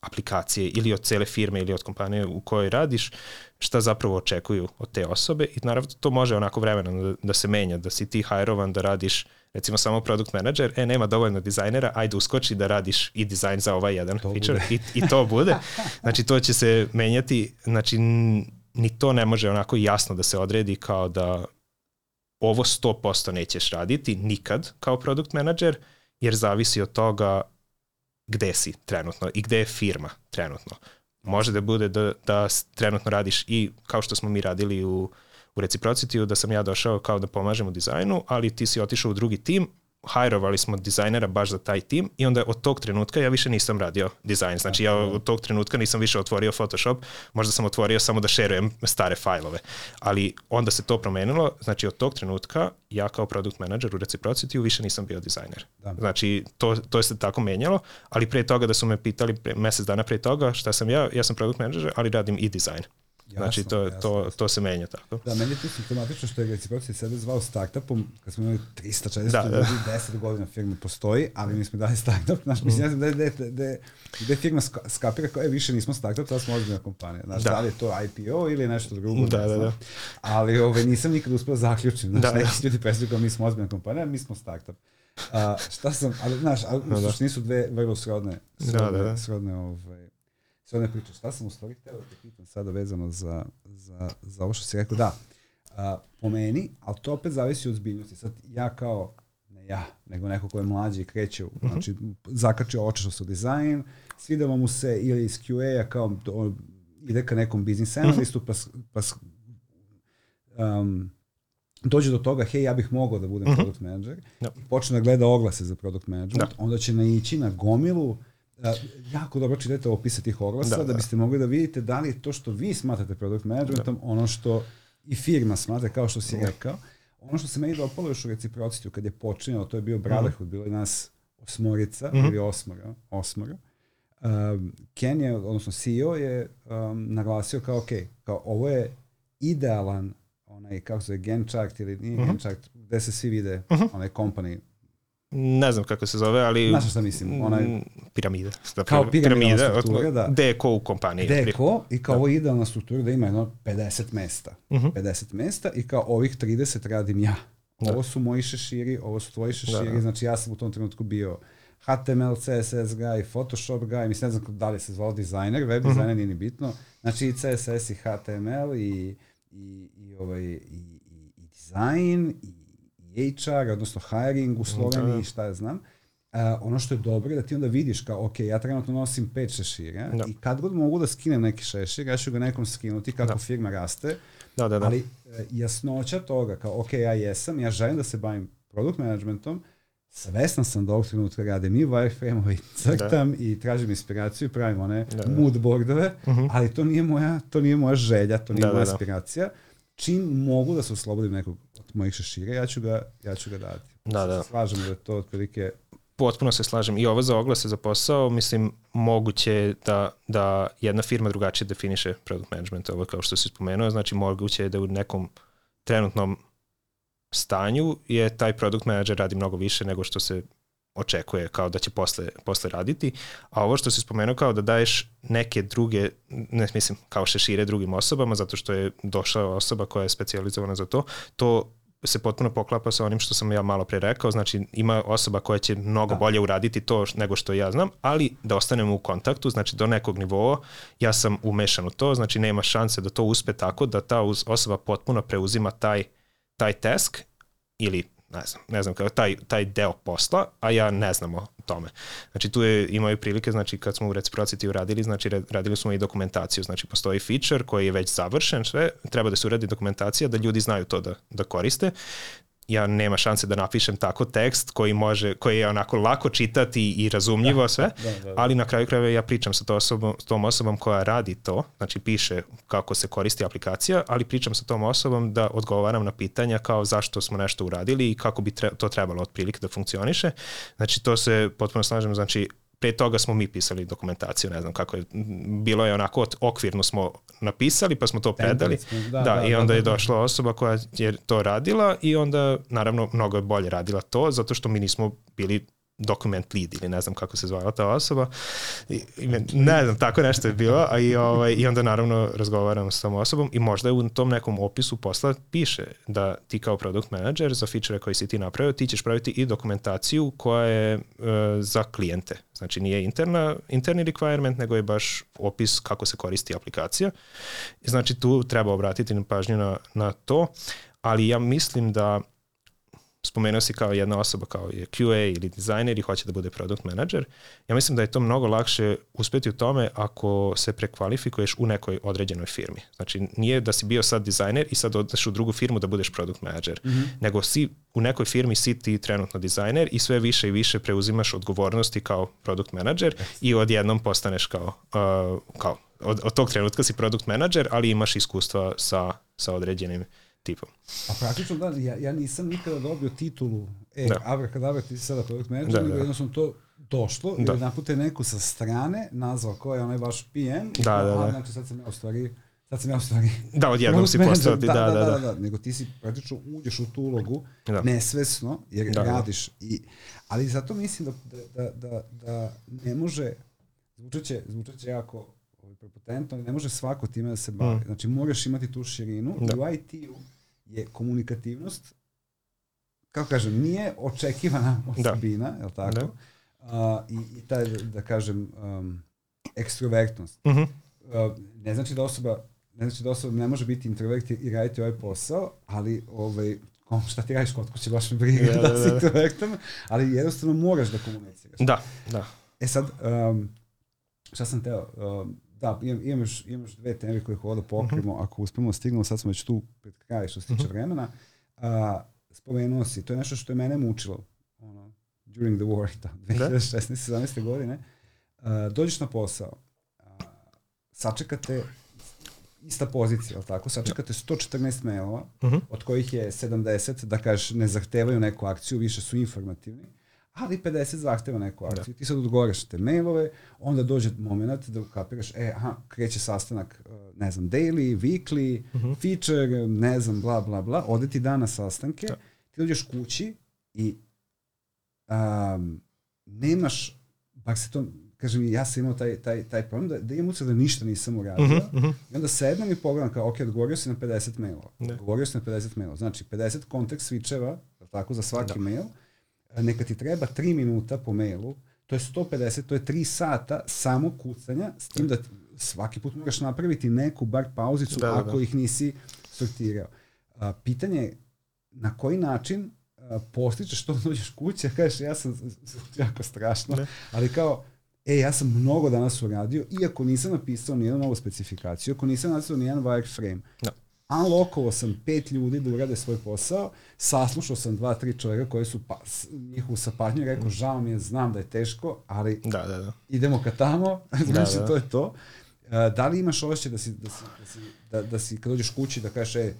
aplikacije ili od cele firme ili od kompanije u kojoj radiš, šta zapravo očekuju od te osobe i naravno to može onako vremena da, da se menja, da si ti hajrovan da radiš recimo samo product manager, e, nema dovoljno dizajnera, ajde uskoči da radiš i dizajn za ovaj jedan to feature i, i to bude. Znači, to će se menjati, znači, ni to ne može onako jasno da se odredi kao da ovo 100% nećeš raditi nikad kao product manager, jer zavisi od toga gde si trenutno i gde je firma trenutno. Može da bude da, da trenutno radiš i kao što smo mi radili u u reciprocitiju da sam ja došao kao da pomažem u dizajnu, ali ti si otišao u drugi tim, hajrovali smo dizajnera baš za taj tim i onda od tog trenutka ja više nisam radio dizajn. Znači ja od tog trenutka nisam više otvorio Photoshop, možda sam otvorio samo da šerujem stare fajlove. Ali onda se to promenilo, znači od tog trenutka ja kao product manager u Reciprocity više nisam bio dizajner. Da. Znači to, to je se tako menjalo, ali pre toga da su me pitali pre, mesec dana pre toga šta sam ja, ja sam product manager, ali radim i dizajn. Jasno, znači, to, jasno, to, jasno. to se menja tako. Da, meni je tu simptomatično što je reciprocity sebe zvao startupom, kad smo imali 300-400 da, da. ljudi, 10 godina firma postoji, ali mi smo dali startup. Znaš, mislim, ja znam da da, da, da firma skapira kao, je, više nismo startup, sada smo ozbiljna kompanija. Znaš, da. da li je to IPO ili nešto drugo, da, da, da. Ali ove, nisam nikad uspio da zaključiti. Znaš, da, neki da. ljudi predstavljaju kao mi smo ozbiljna kompanija, mi smo startup. A, šta sam, ali znaš, ali, da, da. nisu dve vrlo srodne, srodne, da, da, da. srodne ovaj, sve one priče. Šta sam u stvari htio da pitam sada vezano za, za, za ovo što si rekao? Da, a, po meni, ali to opet zavisi od zbiljnosti. Sad ja kao ne ja, nego neko ko je mlađi i kreće, uh -huh. znači zakačio očešao su dizajn, svidelo mu se ili iz QA-a kao on, ide ka nekom biznis analistu, pa, pa um, dođe do toga, hej, ja bih mogao da budem uh -huh. product manager, no. i počne da gleda oglase za product management, da. onda će naići na gomilu uh, jako dobro čitajte opise tih oglasa da, da, da biste mogli da vidite da li je to što vi smatrate product managementom da. ono što i firma smatra, kao što si da. rekao. Ono što se meni dopalo još u reciprocitiju kad je počinjalo, to je bio Brotherhood, bilo je nas osmorica mm -hmm. ili osmora, osmora. Um, Ken je, odnosno CEO je um, naglasio kao, ok, kao ovo je idealan onaj, kako se zove, Gantt chart ili nije mm -hmm. Gantt chart, gde se svi vide, mm -hmm. onaj company ne znam kako se zove, ali... Znaš šta mislim? Onaj... Piramida. Da, kao piramida struktura, da. Ko u kompaniji. Ko i kao da. ovo idealna struktura da ima jedno 50 mesta. Uh -huh. 50 mesta i kao ovih 30 radim ja. Da. Ovo su moji šeširi, ovo su tvoji šeširi, da, da. znači ja sam u tom trenutku bio HTML, CSS guy, Photoshop guy, mislim ne znam da li se zvao dizajner, web dizajner uh -huh. nije ni bitno. Znači i CSS i HTML i, i, i, ovaj, i, i, i dizajn i HR, odnosno hiring u Sloveniji, da, da. šta ja znam. Uh, ono što je dobro je da ti onda vidiš kao, ok, ja trenutno nosim pet šešira da. i kad god mogu da skinem neki šešir, ja ću ga nekom skinuti kako da. firma raste, da, da, da. ali uh, jasnoća toga kao, ok, ja jesam, ja želim da se bavim product managementom, svestan sam da ovog trenutka radim i wireframe i crtam da. i tražim inspiraciju, pravim one da, da. mood boardove, uh mhm. -huh. ali to nije moja, to nije moja želja, to nije da, moja da, da. inspiracija. Čim mogu da se oslobodim nekog mojih šešira, ja ću ga, ja ću ga dati. Da, da. Slažem da je to otprilike potpuno se slažem. I ovo za oglase za posao, mislim, moguće da, da jedna firma drugačije definiše product management, ovo kao što si spomenuo, znači moguće je da u nekom trenutnom stanju je taj product manager radi mnogo više nego što se očekuje kao da će posle, posle raditi, a ovo što si spomenuo kao da daješ neke druge, ne mislim kao šešire drugim osobama, zato što je došla osoba koja je specializovana za to, to se potpuno poklapa sa onim što sam ja malo pre rekao, znači ima osoba koja će mnogo da. bolje uraditi to nego što ja znam, ali da ostanemo u kontaktu, znači do nekog nivoa ja sam umešan u to, znači nema šanse da to uspe tako da ta osoba potpuno preuzima taj, taj task ili ne znam, ne znam, kao taj, taj deo posla, a ja ne znam o tome. Znači tu je, imaju prilike, znači kad smo u Reciprocity uradili, znači radili smo i dokumentaciju, znači postoji feature koji je već završen, sve, treba da se uradi dokumentacija da ljudi znaju to da, da koriste ja nema šanse da napišem tako tekst koji može, koji je onako lako čitati i razumljivo da, sve, da, da, da. ali na kraju krajeva ja pričam sa to osobom, s tom osobom koja radi to, znači piše kako se koristi aplikacija, ali pričam sa tom osobom da odgovaram na pitanja kao zašto smo nešto uradili i kako bi tre, to trebalo otprilike da funkcioniše. Znači to se potpuno slažem, znači pre toga smo mi pisali dokumentaciju, ne znam kako je, bilo je onako, okvirno smo napisali pa smo to predali, da, da, da, i onda da, da, je došla osoba koja je to radila i onda naravno mnogo bolje radila to zato što mi nismo bili document lead ili ne znam kako se zvala ta osoba. I, i ne znam, tako nešto je bilo, a i, ovaj, i onda naravno razgovaram s tom osobom i možda u tom nekom opisu posla piše da ti kao product manager za feature koji si ti napravio, ti ćeš praviti i dokumentaciju koja je uh, za klijente. Znači nije interna, interni requirement, nego je baš opis kako se koristi aplikacija. Znači tu treba obratiti pažnju na, na to, ali ja mislim da spomenuo si kao jedna osoba kao je QA ili dizajner i hoće da bude product manager, ja mislim da je to mnogo lakše uspeti u tome ako se prekvalifikuješ u nekoj određenoj firmi. Znači nije da si bio sad dizajner i sad odeš u drugu firmu da budeš product manager, mm -hmm. nego si u nekoj firmi si ti trenutno dizajner i sve više i više preuzimaš odgovornosti kao product manager yes. i odjednom postaneš kao, uh, kao od, od tog trenutka si product manager, ali imaš iskustva sa, sa određenim tipom. A praktično da, ja, ja nisam nikada dobio titulu, e, da. abrakadabra ti si sada product manager, da, nego da. jednostavno to došlo, da. jer naput je neko sa strane nazvao ko je onaj vaš PM, i da, da, da. znači sad sam ja u stvari sad sam ja u stvari... Da, odjednom si postao ti, da, da, da, da, da, nego ti si praktično uđeš u tu ulogu da. nesvesno, jer da, radiš i... Ali zato mislim da, da, da, da ne može, zvučeće, zvučeće jako ovaj, prepotentno, ne može svako time da se bavi. Mm. Znači, moraš imati tu širinu da. u IT-u je komunikativnost, kako kažem, nije očekivana da. osobina, da. je li tako? Da. Uh, i, I taj, da kažem, um, ekstrovertnost. Uh -huh. uh, ne znači da osoba ne znači da osoba ne može biti introvert i raditi ovaj posao, ali ovaj, kom, šta ti radiš kod kuće, baš mi briga da, da, da, si introvertan, ali jednostavno moraš da komuniciraš. Da, da. E sad, um, šta sam teo, um, da, imam, još, imam još dve teme koje hoda pokrimo, uh mhm. -huh. ako uspemo stignemo, sad smo već tu pred kraj što se tiče uh mhm. -huh. vremena. A, spomenuo si, to je nešto što je mene mučilo, ono, during the war, da, 2016. 17. godine, a, dođeš na posao, a, sačekate ista pozicija, ali tako? Sačekate 114 mailova, uh mhm. -huh. od kojih je 70, da kažeš, ne zahtevaju neku akciju, više su informativni ali 50 zahteva neku da. akciju. Da. Ti sad odgovaraš te mailove, onda dođe moment da ukapiraš, e, aha, kreće sastanak, uh, ne znam, daily, weekly, uh mhm. -huh. feature, ne znam, bla, bla, bla, ode ti dan na sastanke, da. ti dođeš kući i um, nemaš, bak se to, kažem, ja sam imao taj, taj, taj problem da, da imam ucel da ništa nisam uradio. Uh -huh, uh -huh. I onda sednem i pogledam kao, ok, odgovorio si na 50 mailova. Da. Odgovorio si na 50 mailova. Znači, 50 kontekst switcheva, tako, za svaki da. mail neka ti treba 3 minuta po mailu, to je 150, to je 3 sata samo kucanja, s tim da svaki put moraš napraviti neku bar pauzicu da, da, ako da. ih nisi sortirao. A, pitanje je na koji način a, postičeš to dođeš kuće, kažeš ja sam jako strašno, ne. ali kao e, ja sam mnogo danas uradio, iako nisam napisao nijednu novu specifikaciju, ako nisam napisao nijedan wireframe, no unlockovao sam pet ljudi da urade svoj posao, saslušao sam dva, tri čovjeka koji su pa, njihovu sapatnju i rekao, žao mi je, znam da je teško, ali da, da, da. idemo ka tamo, znači da, da. to je to. Da li imaš osjećaj da si, da si, da si, da, da si kad dođeš kući da kažeš, e,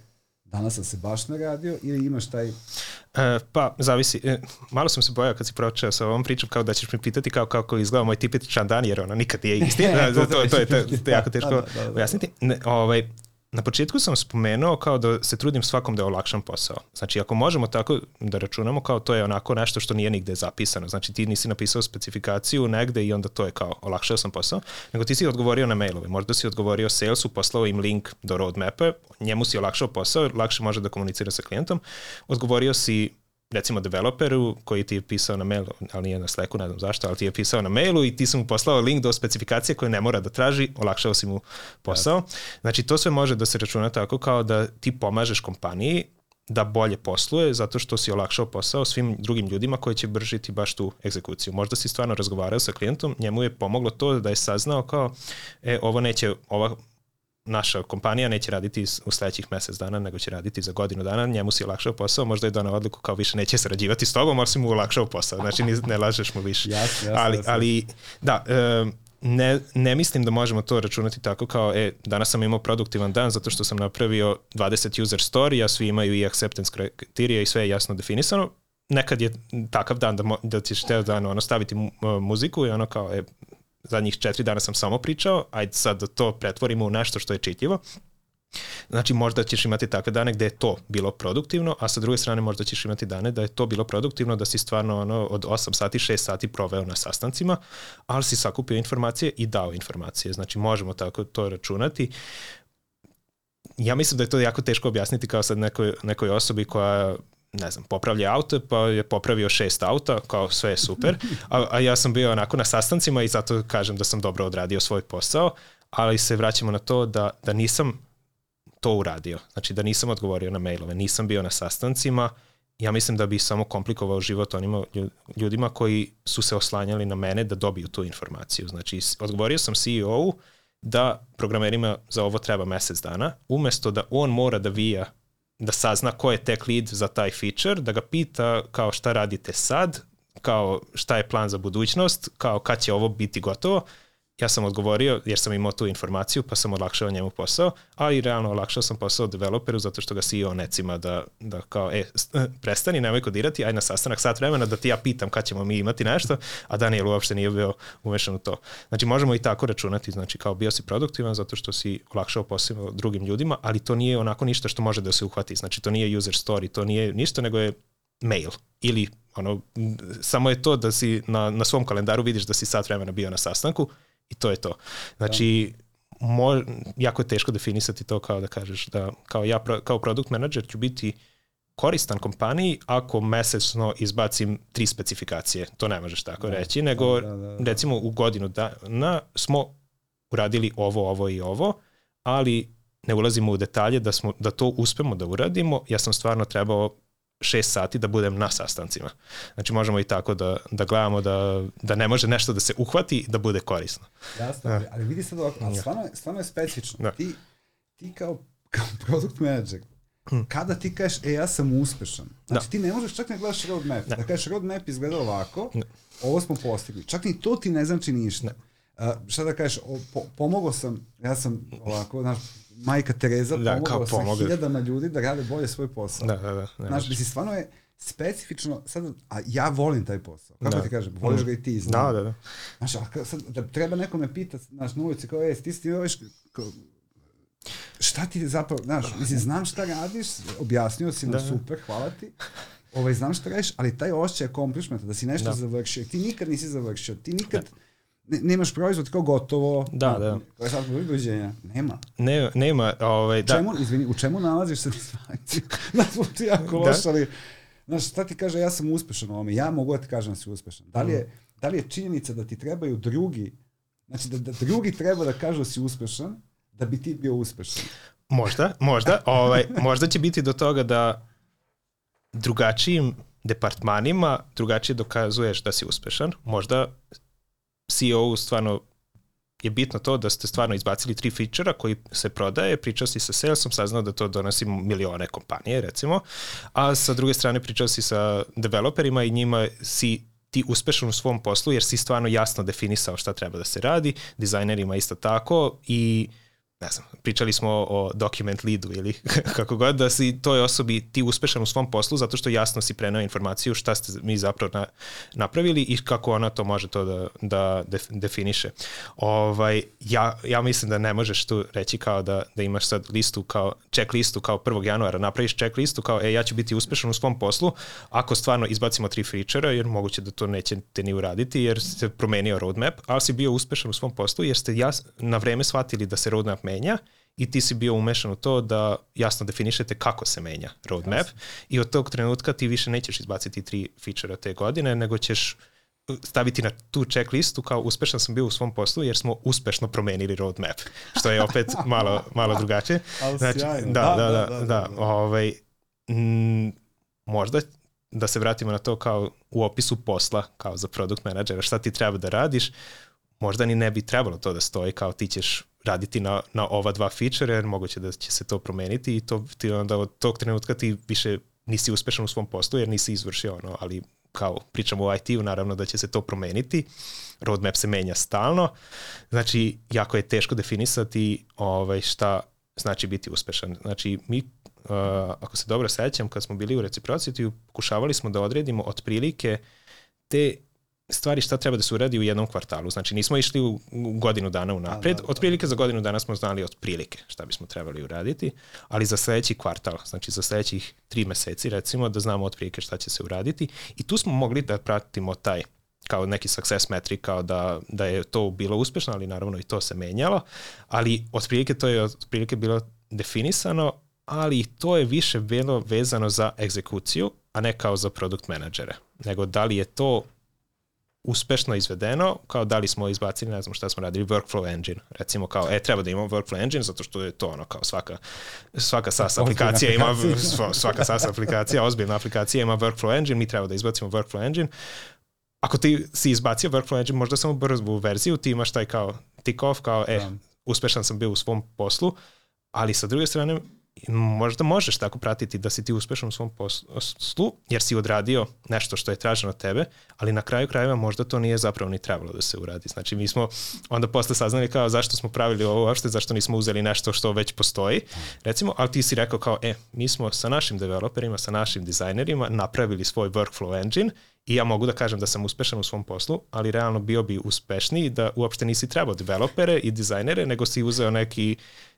danas sam se baš naradio ili imaš taj... E, pa, zavisi. E, malo sam se bojao kad si pročeo sa ovom pričom kao da ćeš mi pitati kao kako izgleda moj tipičan dan, jer ono nikad nije isti. da, to, to, to, je, to, to je jako teško da, da, da, da. ujasniti. Ne, ovaj, Na početku sam spomenuo kao da se trudim svakom da olakšam posao. Znači, ako možemo tako da računamo, kao to je onako nešto što nije nigde zapisano. Znači, ti nisi napisao specifikaciju negde i onda to je kao olakšao sam posao, nego ti si odgovorio na mailove. Možda si odgovorio salesu, poslao im link do roadmapa, njemu si olakšao posao, lakše može da komunicira sa klijentom. Odgovorio si recimo developeru koji ti je pisao na mailu, ali nije na Slacku, ne znam zašto, ali ti je pisao na mailu i ti sam mu poslao link do specifikacije koje ne mora da traži, olakšao si mu posao. Znači to sve može da se računa tako kao da ti pomažeš kompaniji da bolje posluje zato što si olakšao posao svim drugim ljudima koji će bržiti baš tu egzekuciju. Možda si stvarno razgovarao sa klijentom, njemu je pomoglo to da je saznao kao e, ovo neće, ova naša kompanija neće raditi u sledećih mesec dana, nego će raditi za godinu dana, njemu si olakšao posao, možda je donao odluku kao više neće sarađivati s tobom, ali si mu olakšao posao, znači ne lažeš mu više. Jasne, jasne, ali, ali, da, ne, ne mislim da možemo to računati tako kao, e, danas sam imao produktivan dan zato što sam napravio 20 user story, a svi imaju i acceptance kriterija i sve je jasno definisano. Nekad je takav dan da, mo, da ćeš teo dan ono, staviti muziku i ono kao, e, zadnjih četiri dana sam samo pričao, ajde sad da to pretvorimo u nešto što je čitljivo. Znači možda ćeš imati takve dane gde je to bilo produktivno, a sa druge strane možda ćeš imati dane da je to bilo produktivno, da si stvarno ono, od 8 sati, 6 sati proveo na sastancima, ali si sakupio informacije i dao informacije. Znači možemo tako to računati. Ja mislim da je to jako teško objasniti kao sad nekoj, nekoj osobi koja ne znam, popravlja auto, pa je popravio šest auta, kao sve je super, a, a ja sam bio onako na sastancima i zato kažem da sam dobro odradio svoj posao, ali se vraćamo na to da, da nisam to uradio, znači da nisam odgovorio na mailove, nisam bio na sastancima, ja mislim da bi samo komplikovao život onima ljudima koji su se oslanjali na mene da dobiju tu informaciju. Znači, odgovorio sam CEO-u da programerima za ovo treba mesec dana, umesto da on mora da vija da sazna ko je tech lead za taj feature, da ga pita kao šta radite sad, kao šta je plan za budućnost, kao kad će ovo biti gotovo ja sam odgovorio jer sam imao tu informaciju pa sam olakšao njemu posao, a i realno olakšao sam posao developeru zato što ga CEO necima da, da kao, e, prestani, nemoj kodirati, aj na sastanak sat vremena da ti ja pitam kad ćemo mi imati nešto, a Daniel uopšte nije bio umešan u to. Znači možemo i tako računati, znači kao bio si produktivan zato što si olakšao posao drugim ljudima, ali to nije onako ništa što može da se uhvati, znači to nije user story, to nije ništa, nego je mail ili ono, samo je to da si na, na svom kalendaru vidiš da si sat vremena bio na sastanku I to je to. Znači, mo, jako je teško definisati to kao da kažeš da kao ja kao product manager ću biti koristan kompaniji ako mesečno izbacim tri specifikacije. To ne možeš tako da, reći, nego da, da, da, da. recimo u godinu dana smo uradili ovo, ovo i ovo, ali ne ulazimo u detalje da, smo, da to uspemo da uradimo. Ja sam stvarno trebao šest sati da budem na sastancima. Znači možemo i tako da, da gledamo da, da ne može nešto da se uhvati da bude korisno. Jasno, ali, ali vidi sad ovako, ali stvarno, stvarno je specifično. Da. Ti, ti kao, kao product manager, hm. kada ti kažeš, e, ja sam uspešan. Znači, da. ti ne možeš čak ne gledaš roadmap. Da, da kažeš, roadmap izgleda ovako, da. ovo smo postigli. Čak ni to ti ne znači ništa. Da. Uh, šta da kažeš, o, po, pomogao sam, ja sam ovako, znaš, majka Tereza da, pomogla sa hiljadama ljudi da rade bolje svoj posao. Da, da, da. Znaš, mislim, stvarno je specifično, sad, a ja volim taj posao. Kako da. ti kažem, voliš ga i ti, znam. Da, da, da. Znaš, a sad, da treba neko me pita, znaš, na ulici, kao, ej, ti si ti viš, šta ti zapravo, znaš, mislim, znam šta radiš, objasnio si nam da, super, hvala ti, ovaj, znam šta radiš, ali taj osjećaj accomplishmenta, da si nešto da. završio, ti nikad nisi završio, ti nikad, da ne, nemaš proizvod kao gotovo. Da, da. Koje sad ubeđenja? Nema. Ne, nema, ovaj, da. U čemu, izvini, u čemu nalaziš satisfakciju? Znaš, ti jako da. loš, ali, znaš, šta ti kaže, ja sam uspešan u ovome, ja mogu da ti kažem da si uspešan. Da li je, mm. da li je činjenica da ti trebaju drugi, znači da, da drugi treba da kažu da si uspešan, da bi ti bio uspešan? Možda, možda. ovaj, možda će biti do toga da drugačijim departmanima drugačije dokazuješ da si uspešan. Možda CEO stvarno je bitno to da ste stvarno izbacili tri feature koji se prodaje, pričao si sa salesom, saznao da to donosi milione kompanije, recimo, a sa druge strane pričao si sa developerima i njima si ti uspešan u svom poslu jer si stvarno jasno definisao šta treba da se radi, dizajnerima isto tako i uh, ne znam, pričali smo o document leadu ili kako god, da si toj osobi ti uspešan u svom poslu zato što jasno si prenao informaciju šta ste mi zapravo na, napravili i kako ona to može to da, da def, definiše. Ovaj, ja, ja mislim da ne možeš tu reći kao da, da imaš sad listu kao, check listu kao 1. januara, napraviš check listu kao e, ja ću biti uspešan u svom poslu ako stvarno izbacimo tri feature jer moguće da to nećete ni uraditi jer ste promenio roadmap, ali si bio uspešan u svom poslu jer ste jas, na vreme shvatili da se roadmap menja i ti si bio umešan u to da jasno definišete kako se menja roadmap i od tog trenutka ti više nećeš izbaciti tri feature te godine, nego ćeš uh, staviti na tu checklistu kao uspešan sam bio u svom poslu jer smo uspešno promenili roadmap, što je opet malo, malo drugačije. Znači, da, da, da, da, da, da, ovaj, m, možda da se vratimo na to kao u opisu posla, kao za product menadžera, šta ti treba da radiš, možda ni ne bi trebalo to da stoji kao ti ćeš raditi na, na ova dva feature, jer moguće da će se to promeniti i to ti onda od tog trenutka ti više nisi uspešan u svom poslu jer nisi izvršio ono, ali kao pričamo o IT-u, naravno da će se to promeniti, roadmap se menja stalno, znači jako je teško definisati ovaj, šta znači biti uspešan. Znači mi, uh, ako se dobro sećam, kad smo bili u reciprocity, pokušavali smo da odredimo otprilike te stvari šta treba da se uradi u jednom kvartalu. Znači nismo išli u godinu dana unapred, da, da, otprilike za godinu dana smo znali otprilike šta bismo trebali uraditi, ali za sledeći kvartal, znači za sledećih tri meseci recimo da znamo otprilike šta će se uraditi. I tu smo mogli da pratimo taj kao neki success metric, kao da, da je to bilo uspešno, ali naravno i to se menjalo, ali otprilike to je otprilike bilo definisano, ali to je više bilo vezano za egzekuciju, a ne kao za produkt menadžere, nego da li je to uspešno izvedeno, kao da li smo izbacili, ne znam šta smo radili, workflow engine. Recimo kao, e, treba da imamo workflow engine, zato što je to ono kao svaka, svaka SaaS aplikacija ima, svaka SaaS aplikacija, ozbiljna aplikacija ima workflow engine, mi treba da izbacimo workflow engine. Ako ti si izbacio workflow engine, možda samo brzu verziju, ti imaš taj kao tick off, kao, e, da. uspešan sam bio u svom poslu, ali sa druge strane, možda možeš tako pratiti da si ti uspešan u svom poslu, jer si odradio nešto što je traženo od tebe, ali na kraju krajeva možda to nije zapravo ni trebalo da se uradi. Znači mi smo onda posle saznali kao zašto smo pravili ovo uopšte, zašto nismo uzeli nešto što već postoji, recimo, ali ti si rekao kao, e, mi smo sa našim developerima, sa našim dizajnerima napravili svoj workflow engine i ja mogu da kažem da sam uspešan u svom poslu, ali realno bio bi uspešniji da uopšte nisi trebao developere i dizajnere, nego si uzeo neki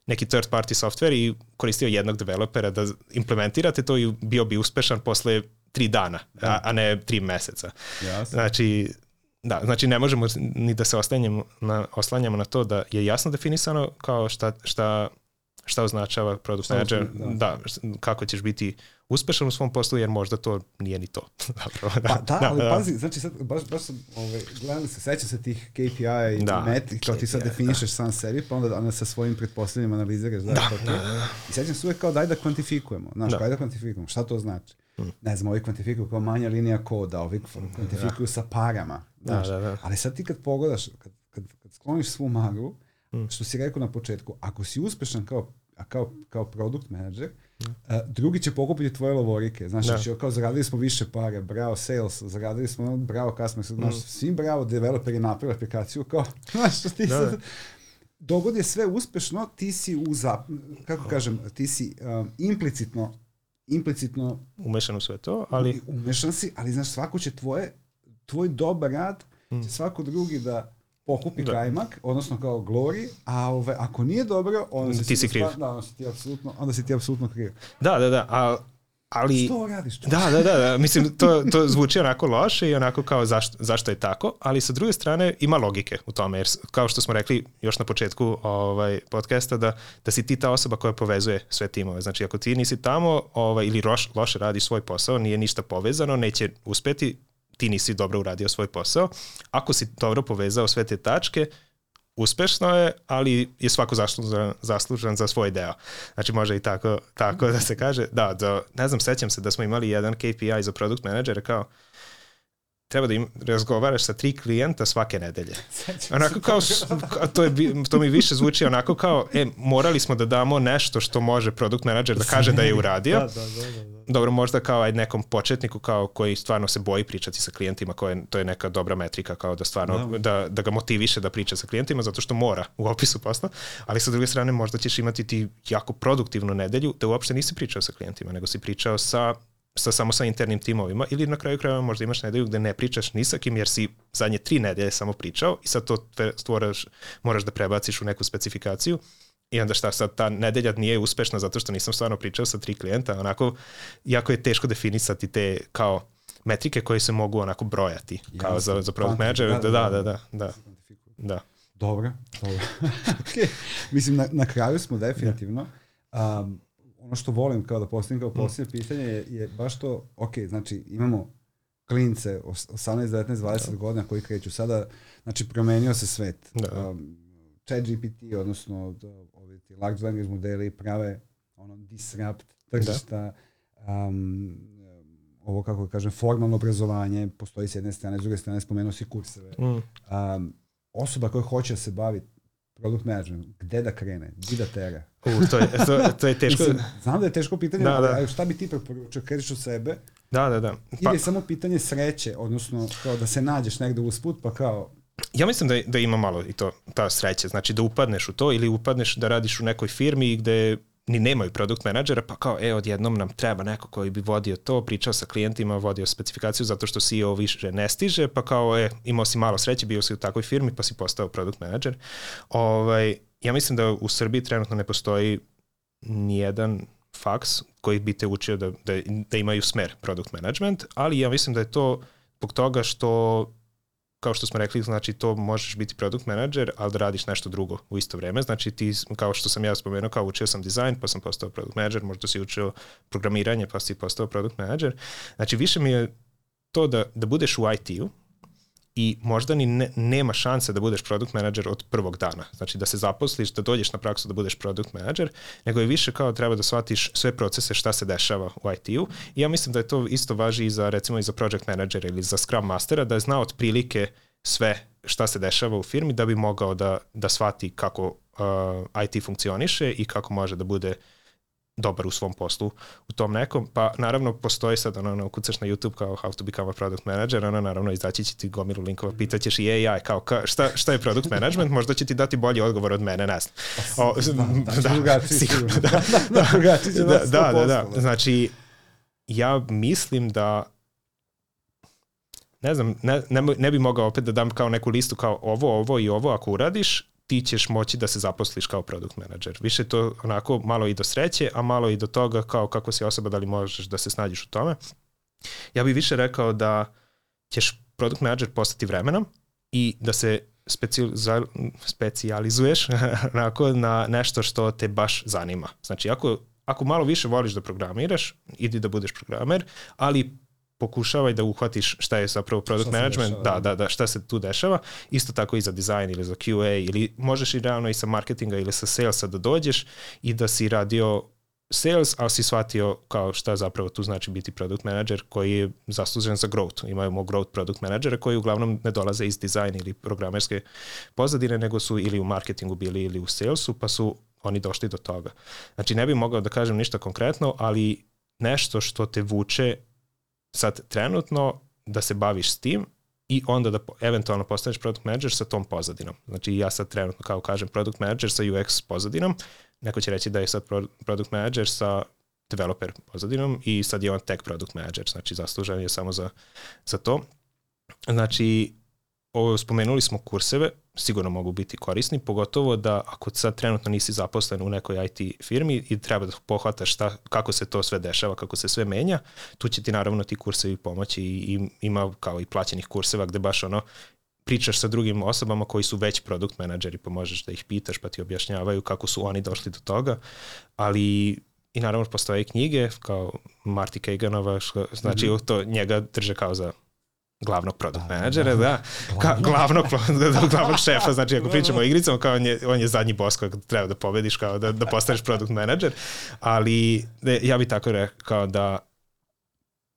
neki third party software i koristio jednog developera da implementirate to i bio bi uspešan posle tri dana, a, a ne tri meseca. Jasne. Znači, da, znači ne možemo ni da se oslanjamo na, oslanjamo na to da je jasno definisano kao šta, šta šta označava product manager, da. da, kako ćeš biti uspešan u svom poslu, jer možda to nije ni to. Zapravo, da. Pa da, da ali da. pazi, znači sad, baš, baš sam, ovaj, gledali se, seća se tih KPI i da, metri, kao ti sad da. definišeš da. sam sebi, pa onda, onda sa svojim pretpostavljanjima analiziraš, da, da, to, to. I sećam se uvek kao daj da kvantifikujemo, znaš, da. daj da kvantifikujemo, šta to znači? Hmm. Ne znam, ovi kvantifikuju kao manja linija koda, ovi kvantifikuju da. sa parama, znaš, da, da, da. ali sad ti kad pogledaš, kad, kad, kad skloniš svu maglu, hmm. što si rekao na početku, ako si uspešan kao, kao, kao produkt manager, Uh, drugi će pokupiti tvoje lovorike. Znaš, da. Znači, kao zaradili smo više pare, bravo sales, zaradili smo, bravo customer, znaš, mm. svim bravo developeri napravili aplikaciju, kao, znaš, ti da, sad, da. dogod je sve uspešno, ti si u, zap, kako kažem, ti si um, implicitno implicitno umešan u sve to, ali umešan si, ali znaš svako će tvoje tvoj dobar rad mm. će svako drugi da pokupi da. kajmak, odnosno kao glory, a ove, ako nije dobro, onda si ti si kriv. Da, onda si ti apsolutno, onda si ti apsolutno kriv. Da, da, da, a ali... Što radiš? Da, da, da, da, mislim, to, to zvuči onako loše i onako kao zašto, zašto je tako, ali sa druge strane ima logike u tome, jer kao što smo rekli još na početku ovaj, podcasta, da, da si ti ta osoba koja povezuje sve timove. Znači, ako ti nisi tamo ovaj, ili roš, loše radiš svoj posao, nije ništa povezano, neće uspeti, ti nisi dobro uradio svoj posao. Ako si dobro povezao sve te tačke, uspešno je, ali je svako zaslužan, zaslužan za svoj deo. Znači može i tako, tako da se kaže. Da, da, ne znam, sećam se da smo imali jedan KPI za product manager kao treba da im razgovaraš sa tri klijenta svake nedelje. Onako kao, to, je, to mi više zvuči onako kao, e, morali smo da damo nešto što može produkt menadžer da kaže da je uradio. Da, da, da, da. Dobro, možda kao aj nekom početniku kao koji stvarno se boji pričati sa klijentima, koje, to je neka dobra metrika kao da stvarno, da. da, da ga motiviše da priča sa klijentima zato što mora u opisu posla, ali sa druge strane možda ćeš imati ti jako produktivnu nedelju da uopšte nisi pričao sa klijentima, nego si pričao sa sa, samo sa internim timovima ili na kraju krajeva možda imaš nedelju gde ne pričaš ni sa kim jer si zadnje tri nedelje samo pričao i sad to stvораš, moraš da prebaciš u neku specifikaciju i onda šta sad ta nedelja nije uspešna zato što nisam stvarno pričao sa tri klijenta, onako jako je teško definisati te kao metrike koje se mogu onako brojati kao ja, za, za product manager. Da, da, da, da, da, da. da. Dobro, dobro. okay. Mislim, na, na kraju smo definitivno. Um, ono što volim kao da postavim kao posljednje mm. pitanje je, je baš to, ok, znači imamo klince 18, 19, 20 da. godina koji kreću sada, znači promenio se svet. Da. Um, chat GPT, odnosno ovi ti large language modeli prave ono disrupt tržišta, da. um, ovo kako da kažem, formalno obrazovanje, postoji s jedne strane, s druge strane spomenuo si kurseve. Mm. Um, osoba koja hoće da se bavi product management, gde da krene, gde da tera? U, to, je, to, to je teško. Mislim, znam da je teško pitanje, da, da. šta bi ti preporučio, kreneš od sebe? Da, da, da. Pa, ili je samo pitanje sreće, odnosno kao da se nađeš negde usput, pa kao... Ja mislim da, da ima malo i to, ta sreća, znači da upadneš u to ili upadneš da radiš u nekoj firmi gde ni nemaju produkt menadžera, pa kao, e, odjednom nam treba neko koji bi vodio to, pričao sa klijentima, vodio specifikaciju zato što CEO više ne stiže, pa kao, e, imao si malo sreće, bio si u takvoj firmi, pa si postao produkt menadžer. Ovaj, ja mislim da u Srbiji trenutno ne postoji nijedan faks koji bi te učio da, da, da imaju smer product management, ali ja mislim da je to zbog toga što kao što smo rekli, znači to možeš biti product manager, ali da radiš nešto drugo u isto vreme. Znači ti, kao što sam ja spomenuo, kao učio sam dizajn, pa sam postao product manager, možda si učio programiranje, pa si postao product manager. Znači više mi je to da, da budeš u IT-u, i možda ni ne, nema šanse da budeš product manager od prvog dana. Znači da se zaposliš, da dođeš na praksu da budeš product manager, nego je više kao treba da shvatiš sve procese šta se dešava u IT-u. I ja mislim da je to isto važi i za recimo i za project manager ili za scrum mastera, da je znao otprilike sve šta se dešava u firmi da bi mogao da, da shvati kako uh, IT funkcioniše i kako može da bude uh, dobar u svom poslu u tom nekom, pa naravno postoji sad ono, ono kucaš na YouTube kao how to become a product manager, ono naravno izaći će ti gomilu linkova, pitaćeš i AI kao ka, šta, šta je product management, možda će ti dati bolji odgovor od mene, ne znam. O, da, da, da, drugačiji, sigurno, da, da, da, da, da, da, znači ja mislim da ne znam, ne, ne, ne bi mogao opet da dam kao neku listu kao ovo, ovo i ovo ako uradiš, ti ćeš moći da se zaposliš kao product manager. Više to onako malo i do sreće, a malo i do toga kao kako si osoba, da li možeš da se snađeš u tome. Ja bih više rekao da ćeš product manager postati vremenom i da se specijalizuješ onako, na nešto što te baš zanima. Znači, ako, ako malo više voliš da programiraš, idi da budeš programer, ali pokušavaj da uhvatiš šta je zapravo product šta management, dešava, da, da, da, šta se tu dešava, isto tako i za dizajn ili za QA ili možeš i realno i sa marketinga ili sa salesa da dođeš i da si radio sales, ali si shvatio kao šta zapravo tu znači biti product manager koji je zaslužen za growth. Imamo growth product managera koji uglavnom ne dolaze iz dizajna ili programerske pozadine, nego su ili u marketingu bili ili u salesu, pa su oni došli do toga. Znači ne bih mogao da kažem ništa konkretno, ali nešto što te vuče sad trenutno da se baviš s tim i onda da eventualno postaneš product manager sa tom pozadinom. Znači ja sad trenutno kao kažem product manager sa UX pozadinom, neko će reći da je sad product manager sa developer pozadinom i sad je on tech product manager, znači zaslužen je samo za, za to. Znači, spomenuli smo kurseve, sigurno mogu biti korisni, pogotovo da ako sad trenutno nisi zaposlen u nekoj IT firmi i treba da pohvataš šta, kako se to sve dešava, kako se sve menja, tu će ti naravno ti kursevi pomoći i, i ima kao i plaćenih kurseva gde baš ono pričaš sa drugim osobama koji su već produkt menadžeri, pa možeš da ih pitaš, pa ti objašnjavaju kako su oni došli do toga, ali i naravno postoje knjige kao Marty Kaganova, znači mm -hmm. to njega drže kao za glavnog product da, menadžera, da, da. Ka, glavnog, glavnog šefa, znači ako pričamo o igricama, kao on je, on je zadnji boss kojeg treba da pobediš, kao da, da postaneš product menadžer, ali de, ja bih tako rekao da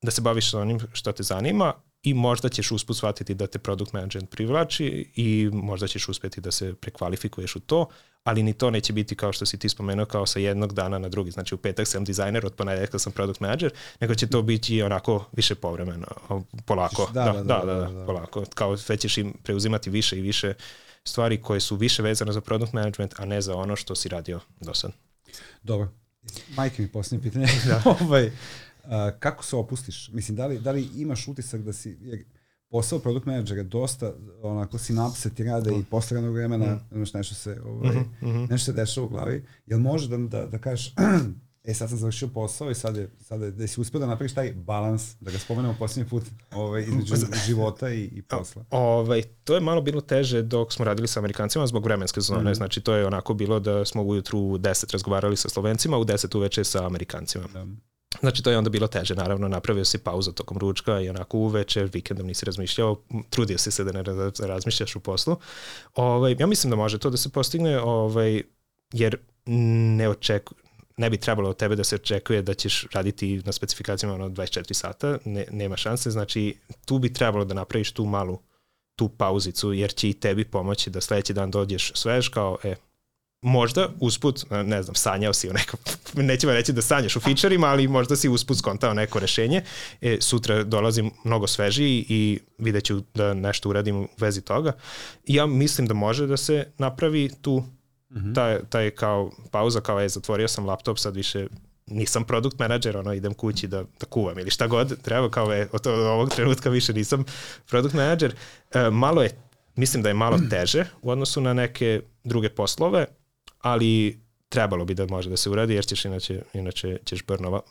da se baviš onim što te zanima, i možda ćeš usput shvatiti da te product management privlači i možda ćeš uspeti da se prekvalifikuješ u to, ali ni to neće biti kao što si ti spomenuo kao sa jednog dana na drugi. Znači u petak sam dizajner, od ponedeljka sam product manager, nego će to biti onako više povremeno, polako. Da, da, da, da, da, da, da, polako. Kao sve ćeš im preuzimati više i više stvari koje su više vezane za product management, a ne za ono što si radio do sad. Dobro. Majke mi posljednje pitanje. Da. ovaj, Uh, kako se opustiš? Mislim, da li, da li imaš utisak da si, jer posao produkt menadžera dosta, onako, sinapse ti rade i posle radnog vremena, mm. znaš, nešto se, ovaj, mm -hmm. nešto se dešava u glavi. Jel može da, da, da kažeš, e sad sam završio posao i sad je, sad je da si uspio da napraviš taj balans, da ga spomenemo posljednji put ovaj, između života i, i posla. Ovaj, to je malo bilo teže dok smo radili sa Amerikancima zbog vremenske zone, mm. znači to je onako bilo da smo ujutru u 10 razgovarali sa Slovencima, u 10 uveče sa Amerikancima. Da. Znači to je onda bilo teže, naravno napravio si pauzu tokom ručka i onako uveče, vikendom nisi razmišljao, trudio si se da ne razmišljaš u poslu. Ovaj, ja mislim da može to da se postigne, ovaj, jer ne očeku, ne bi trebalo od tebe da se očekuje da ćeš raditi na specifikacijama ono 24 sata, ne, nema šanse, znači tu bi trebalo da napraviš tu malu tu pauzicu, jer će i tebi pomoći da sledeći dan dođeš svež kao, e, možda usput, ne znam, sanjao si o nekom, nećemo reći da sanjaš u fičarima, ali možda si usput skontao neko rešenje. E, sutra dolazim mnogo svežiji i vidjet ću da nešto uradim u vezi toga. I ja mislim da može da se napravi tu mm -hmm. taj, taj kao pauza, kao je zatvorio sam laptop, sad više nisam produkt menadžer, ono idem kući da, da kuvam ili šta god treba, kao je od, od ovog trenutka više nisam produkt menadžer. E, malo je, mislim da je malo teže u odnosu na neke druge poslove, ali trebalo bi da može da se uradi, jer ćeš inače, inače ćeš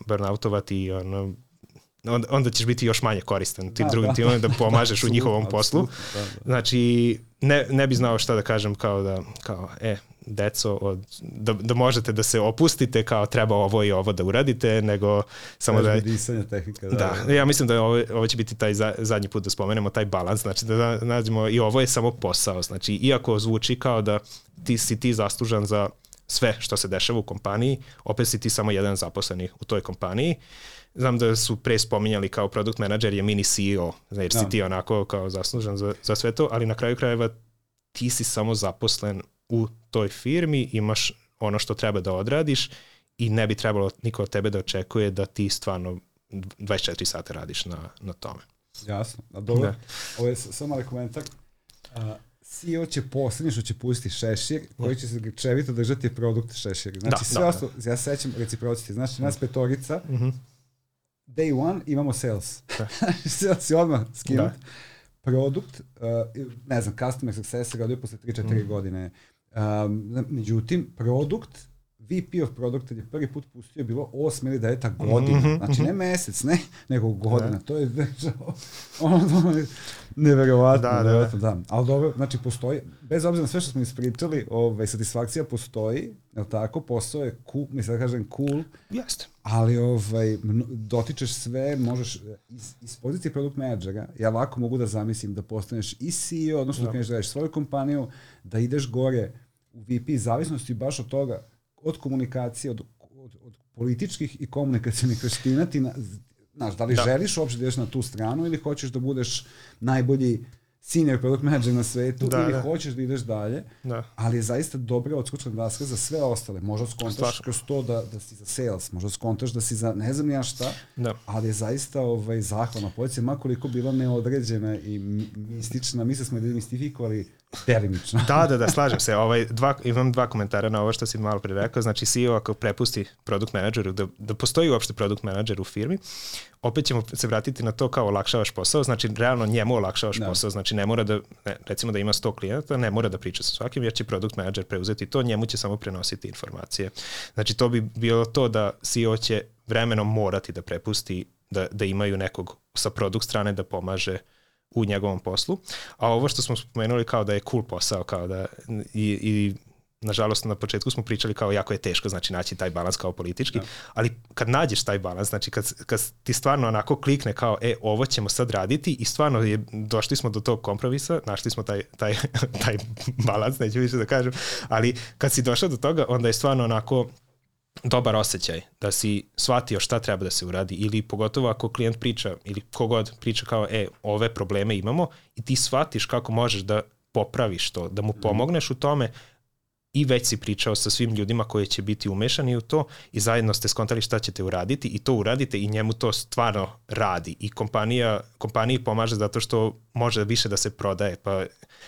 burnoutovati i ono, onda, onda ćeš biti još manje koristan tim da, drugim da. timom da pomažeš u njihovom poslu. Da, da. Znači, ne, ne bi znao šta da kažem kao da, kao, e, deco, od, da, da možete da se opustite kao treba ovo i ovo da uradite, nego samo da... Disanja tehnika. Da, da, da, ja mislim da ovo, ovo će biti taj za, zadnji put da spomenemo taj balans, znači da nađemo i ovo je samo posao, znači iako zvuči kao da ti si ti zaslužan za sve što se dešava u kompaniji, opet si ti samo jedan zaposleni u toj kompaniji. Znam da su pre spominjali kao product manager je mini CEO, znači da. si ti onako kao zaslužan za, za sve to, ali na kraju krajeva ti si samo zaposlen u toj firmi, imaš ono što treba da odradiš i ne bi trebalo niko od tebe da očekuje da ti stvarno 24 sata radiš na, na tome. Jasno. A dobro, da. ovo je samo mali komentar. Uh, CEO će poslednje što će pustiti šešir, koji će se grčevito držati produkt šešir. Znači da, sve da, ostalo, ja se sećam reciprocity, znači nas petorica, mm -hmm. day one imamo sales. Da. sales je odmah skinut. Da. Produkt, uh, ne znam, customer success se radio posle 3-4 mm. godine. Um, međutim, produkt VP of Product je prvi put pustio bilo 8 ili 9 godina. Mm -hmm. Znači ne mesec, ne, nego godina. Da. To je ono, ono neverovatno. Da, da, da. da. Ali dobro, znači postoji, bez obzira na sve što smo ispričali, ovaj, satisfakcija postoji, je tako? Posao je cool, mislim da kažem cool. Jeste. Ali ovaj, dotičeš sve, možeš, iz, iz pozicije produkt menadžera, ja lako mogu da zamislim da postaneš i CEO, odnosno da kreneš da radiš svoju kompaniju, da ideš gore u VP, zavisnosti baš od toga, od komunikacije, od, od, od političkih i komunikacijnih veština, ti na, znaš, da li da. želiš uopšte da ideš na tu stranu ili hoćeš da budeš najbolji senior product manager na svetu da, ili da. hoćeš da ideš dalje, da. ali je zaista dobra odskočna daska za sve ostale. Možda skontaš kroz to da, da si za sales, možda skontaš da si za ne znam ja šta, da. ali je zaista ovaj, zahvalna pozicija, makoliko bila neodređena i mistična, mi smo je demistifikovali delimično. da, da, da, slažem se. Ovaj, dva, imam dva komentara na ovo što si malo pre rekao. Znači, CEO ako prepusti product manageru, da, da postoji uopšte product manager u firmi, opet ćemo se vratiti na to kao olakšavaš posao, znači realno njemu olakšavaš da. posao, znači ne mora da, ne, recimo da ima 100 klijenata, ne mora da priča sa svakim, jer će product manager preuzeti to, njemu će samo prenositi informacije. Znači to bi bilo to da CEO će vremenom morati da prepusti da, da imaju nekog sa produkt strane da pomaže u njegovom poslu. A ovo što smo spomenuli kao da je cool posao, kao da i, i nažalost na početku smo pričali kao jako je teško znači naći taj balans kao politički, da. ali kad nađeš taj balans, znači kad, kad ti stvarno onako klikne kao e ovo ćemo sad raditi i stvarno je, došli smo do tog kompromisa, našli smo taj, taj, taj balans, neću više da kažem, ali kad si došao do toga onda je stvarno onako dobar osjećaj da si shvatio šta treba da se uradi ili pogotovo ako klijent priča ili kogod priča kao e ove probleme imamo i ti shvatiš kako možeš da popraviš to, da mu mhm. pomogneš u tome i već si pričao sa svim ljudima koji će biti umešani u to i zajedno ste skontali šta ćete uraditi i to uradite i njemu to stvarno radi i kompanija, kompaniji pomaže zato što može više da se prodaje pa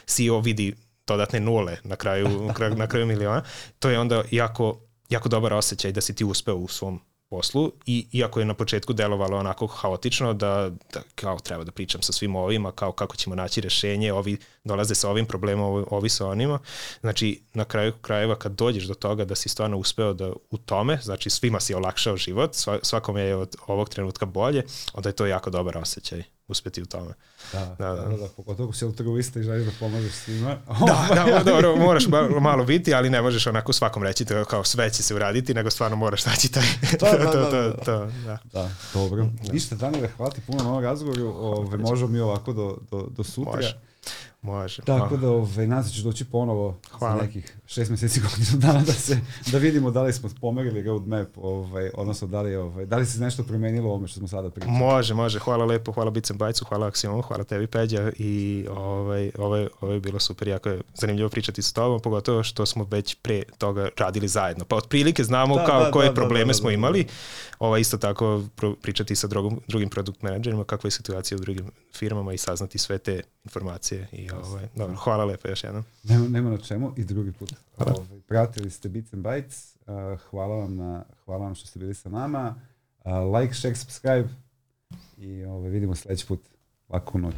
CEO vidi dodatne nule na kraju, na kraju miliona. To je onda jako, jako dobar osjećaj da si ti uspeo u svom poslu i iako je na početku delovalo onako haotično da, da kao treba da pričam sa svim ovima, kao kako ćemo naći rešenje, ovi dolaze sa ovim problemom, ovi sa onima. Znači, na kraju krajeva kad dođeš do toga da si stvarno uspeo da u tome, znači svima si olakšao život, svakome je od ovog trenutka bolje, onda je to jako dobar osjećaj uspeti u tome. Da, da, da. da, da pogotovo si altruista i želiš da pomožeš svima. da, da, dobro, moraš malo biti, ali ne možeš onako svakom reći to kao sve će se uraditi, nego stvarno moraš naći taj... Da, da, da, to, da, to, da. da, dobro. Da. Ništa, Danile, hvala ti puno na ovom razgovoru. Ove, možemo mi ovako do, do, do sutra. Može. Može. Tako da ovaj, nas ću doći ponovo Hvala. za nekih šest meseci godinu dana da se da vidimo da li smo pomerili roadmap, ovaj, odnosno da li, ovaj, da li se nešto promenilo ovome što smo sada pričali. Može, može. Hvala lepo, hvala Bicem Bajcu, hvala Axiom, hvala tebi Peđa i ovaj, ovo, je, ovo je bilo super, jako je zanimljivo pričati s tobom, pogotovo što smo već pre toga radili zajedno. Pa otprilike znamo da, kao da, koje da, probleme da, da, smo da, imali. Ova isto tako pričati sa drugim, drugim produkt menadžerima, kakva je situacija u drugim firmama i saznati sve te informacije i ovaj, dobro, hvala lepo još jednom. Nema, nema na čemu i drugi put. Ovaj, pratili ste Bits and Bytes, uh, hvala, vam na, hvala vam što ste bili sa nama. Uh, like, share, subscribe i ovaj, vidimo sledeći put. Laku noć.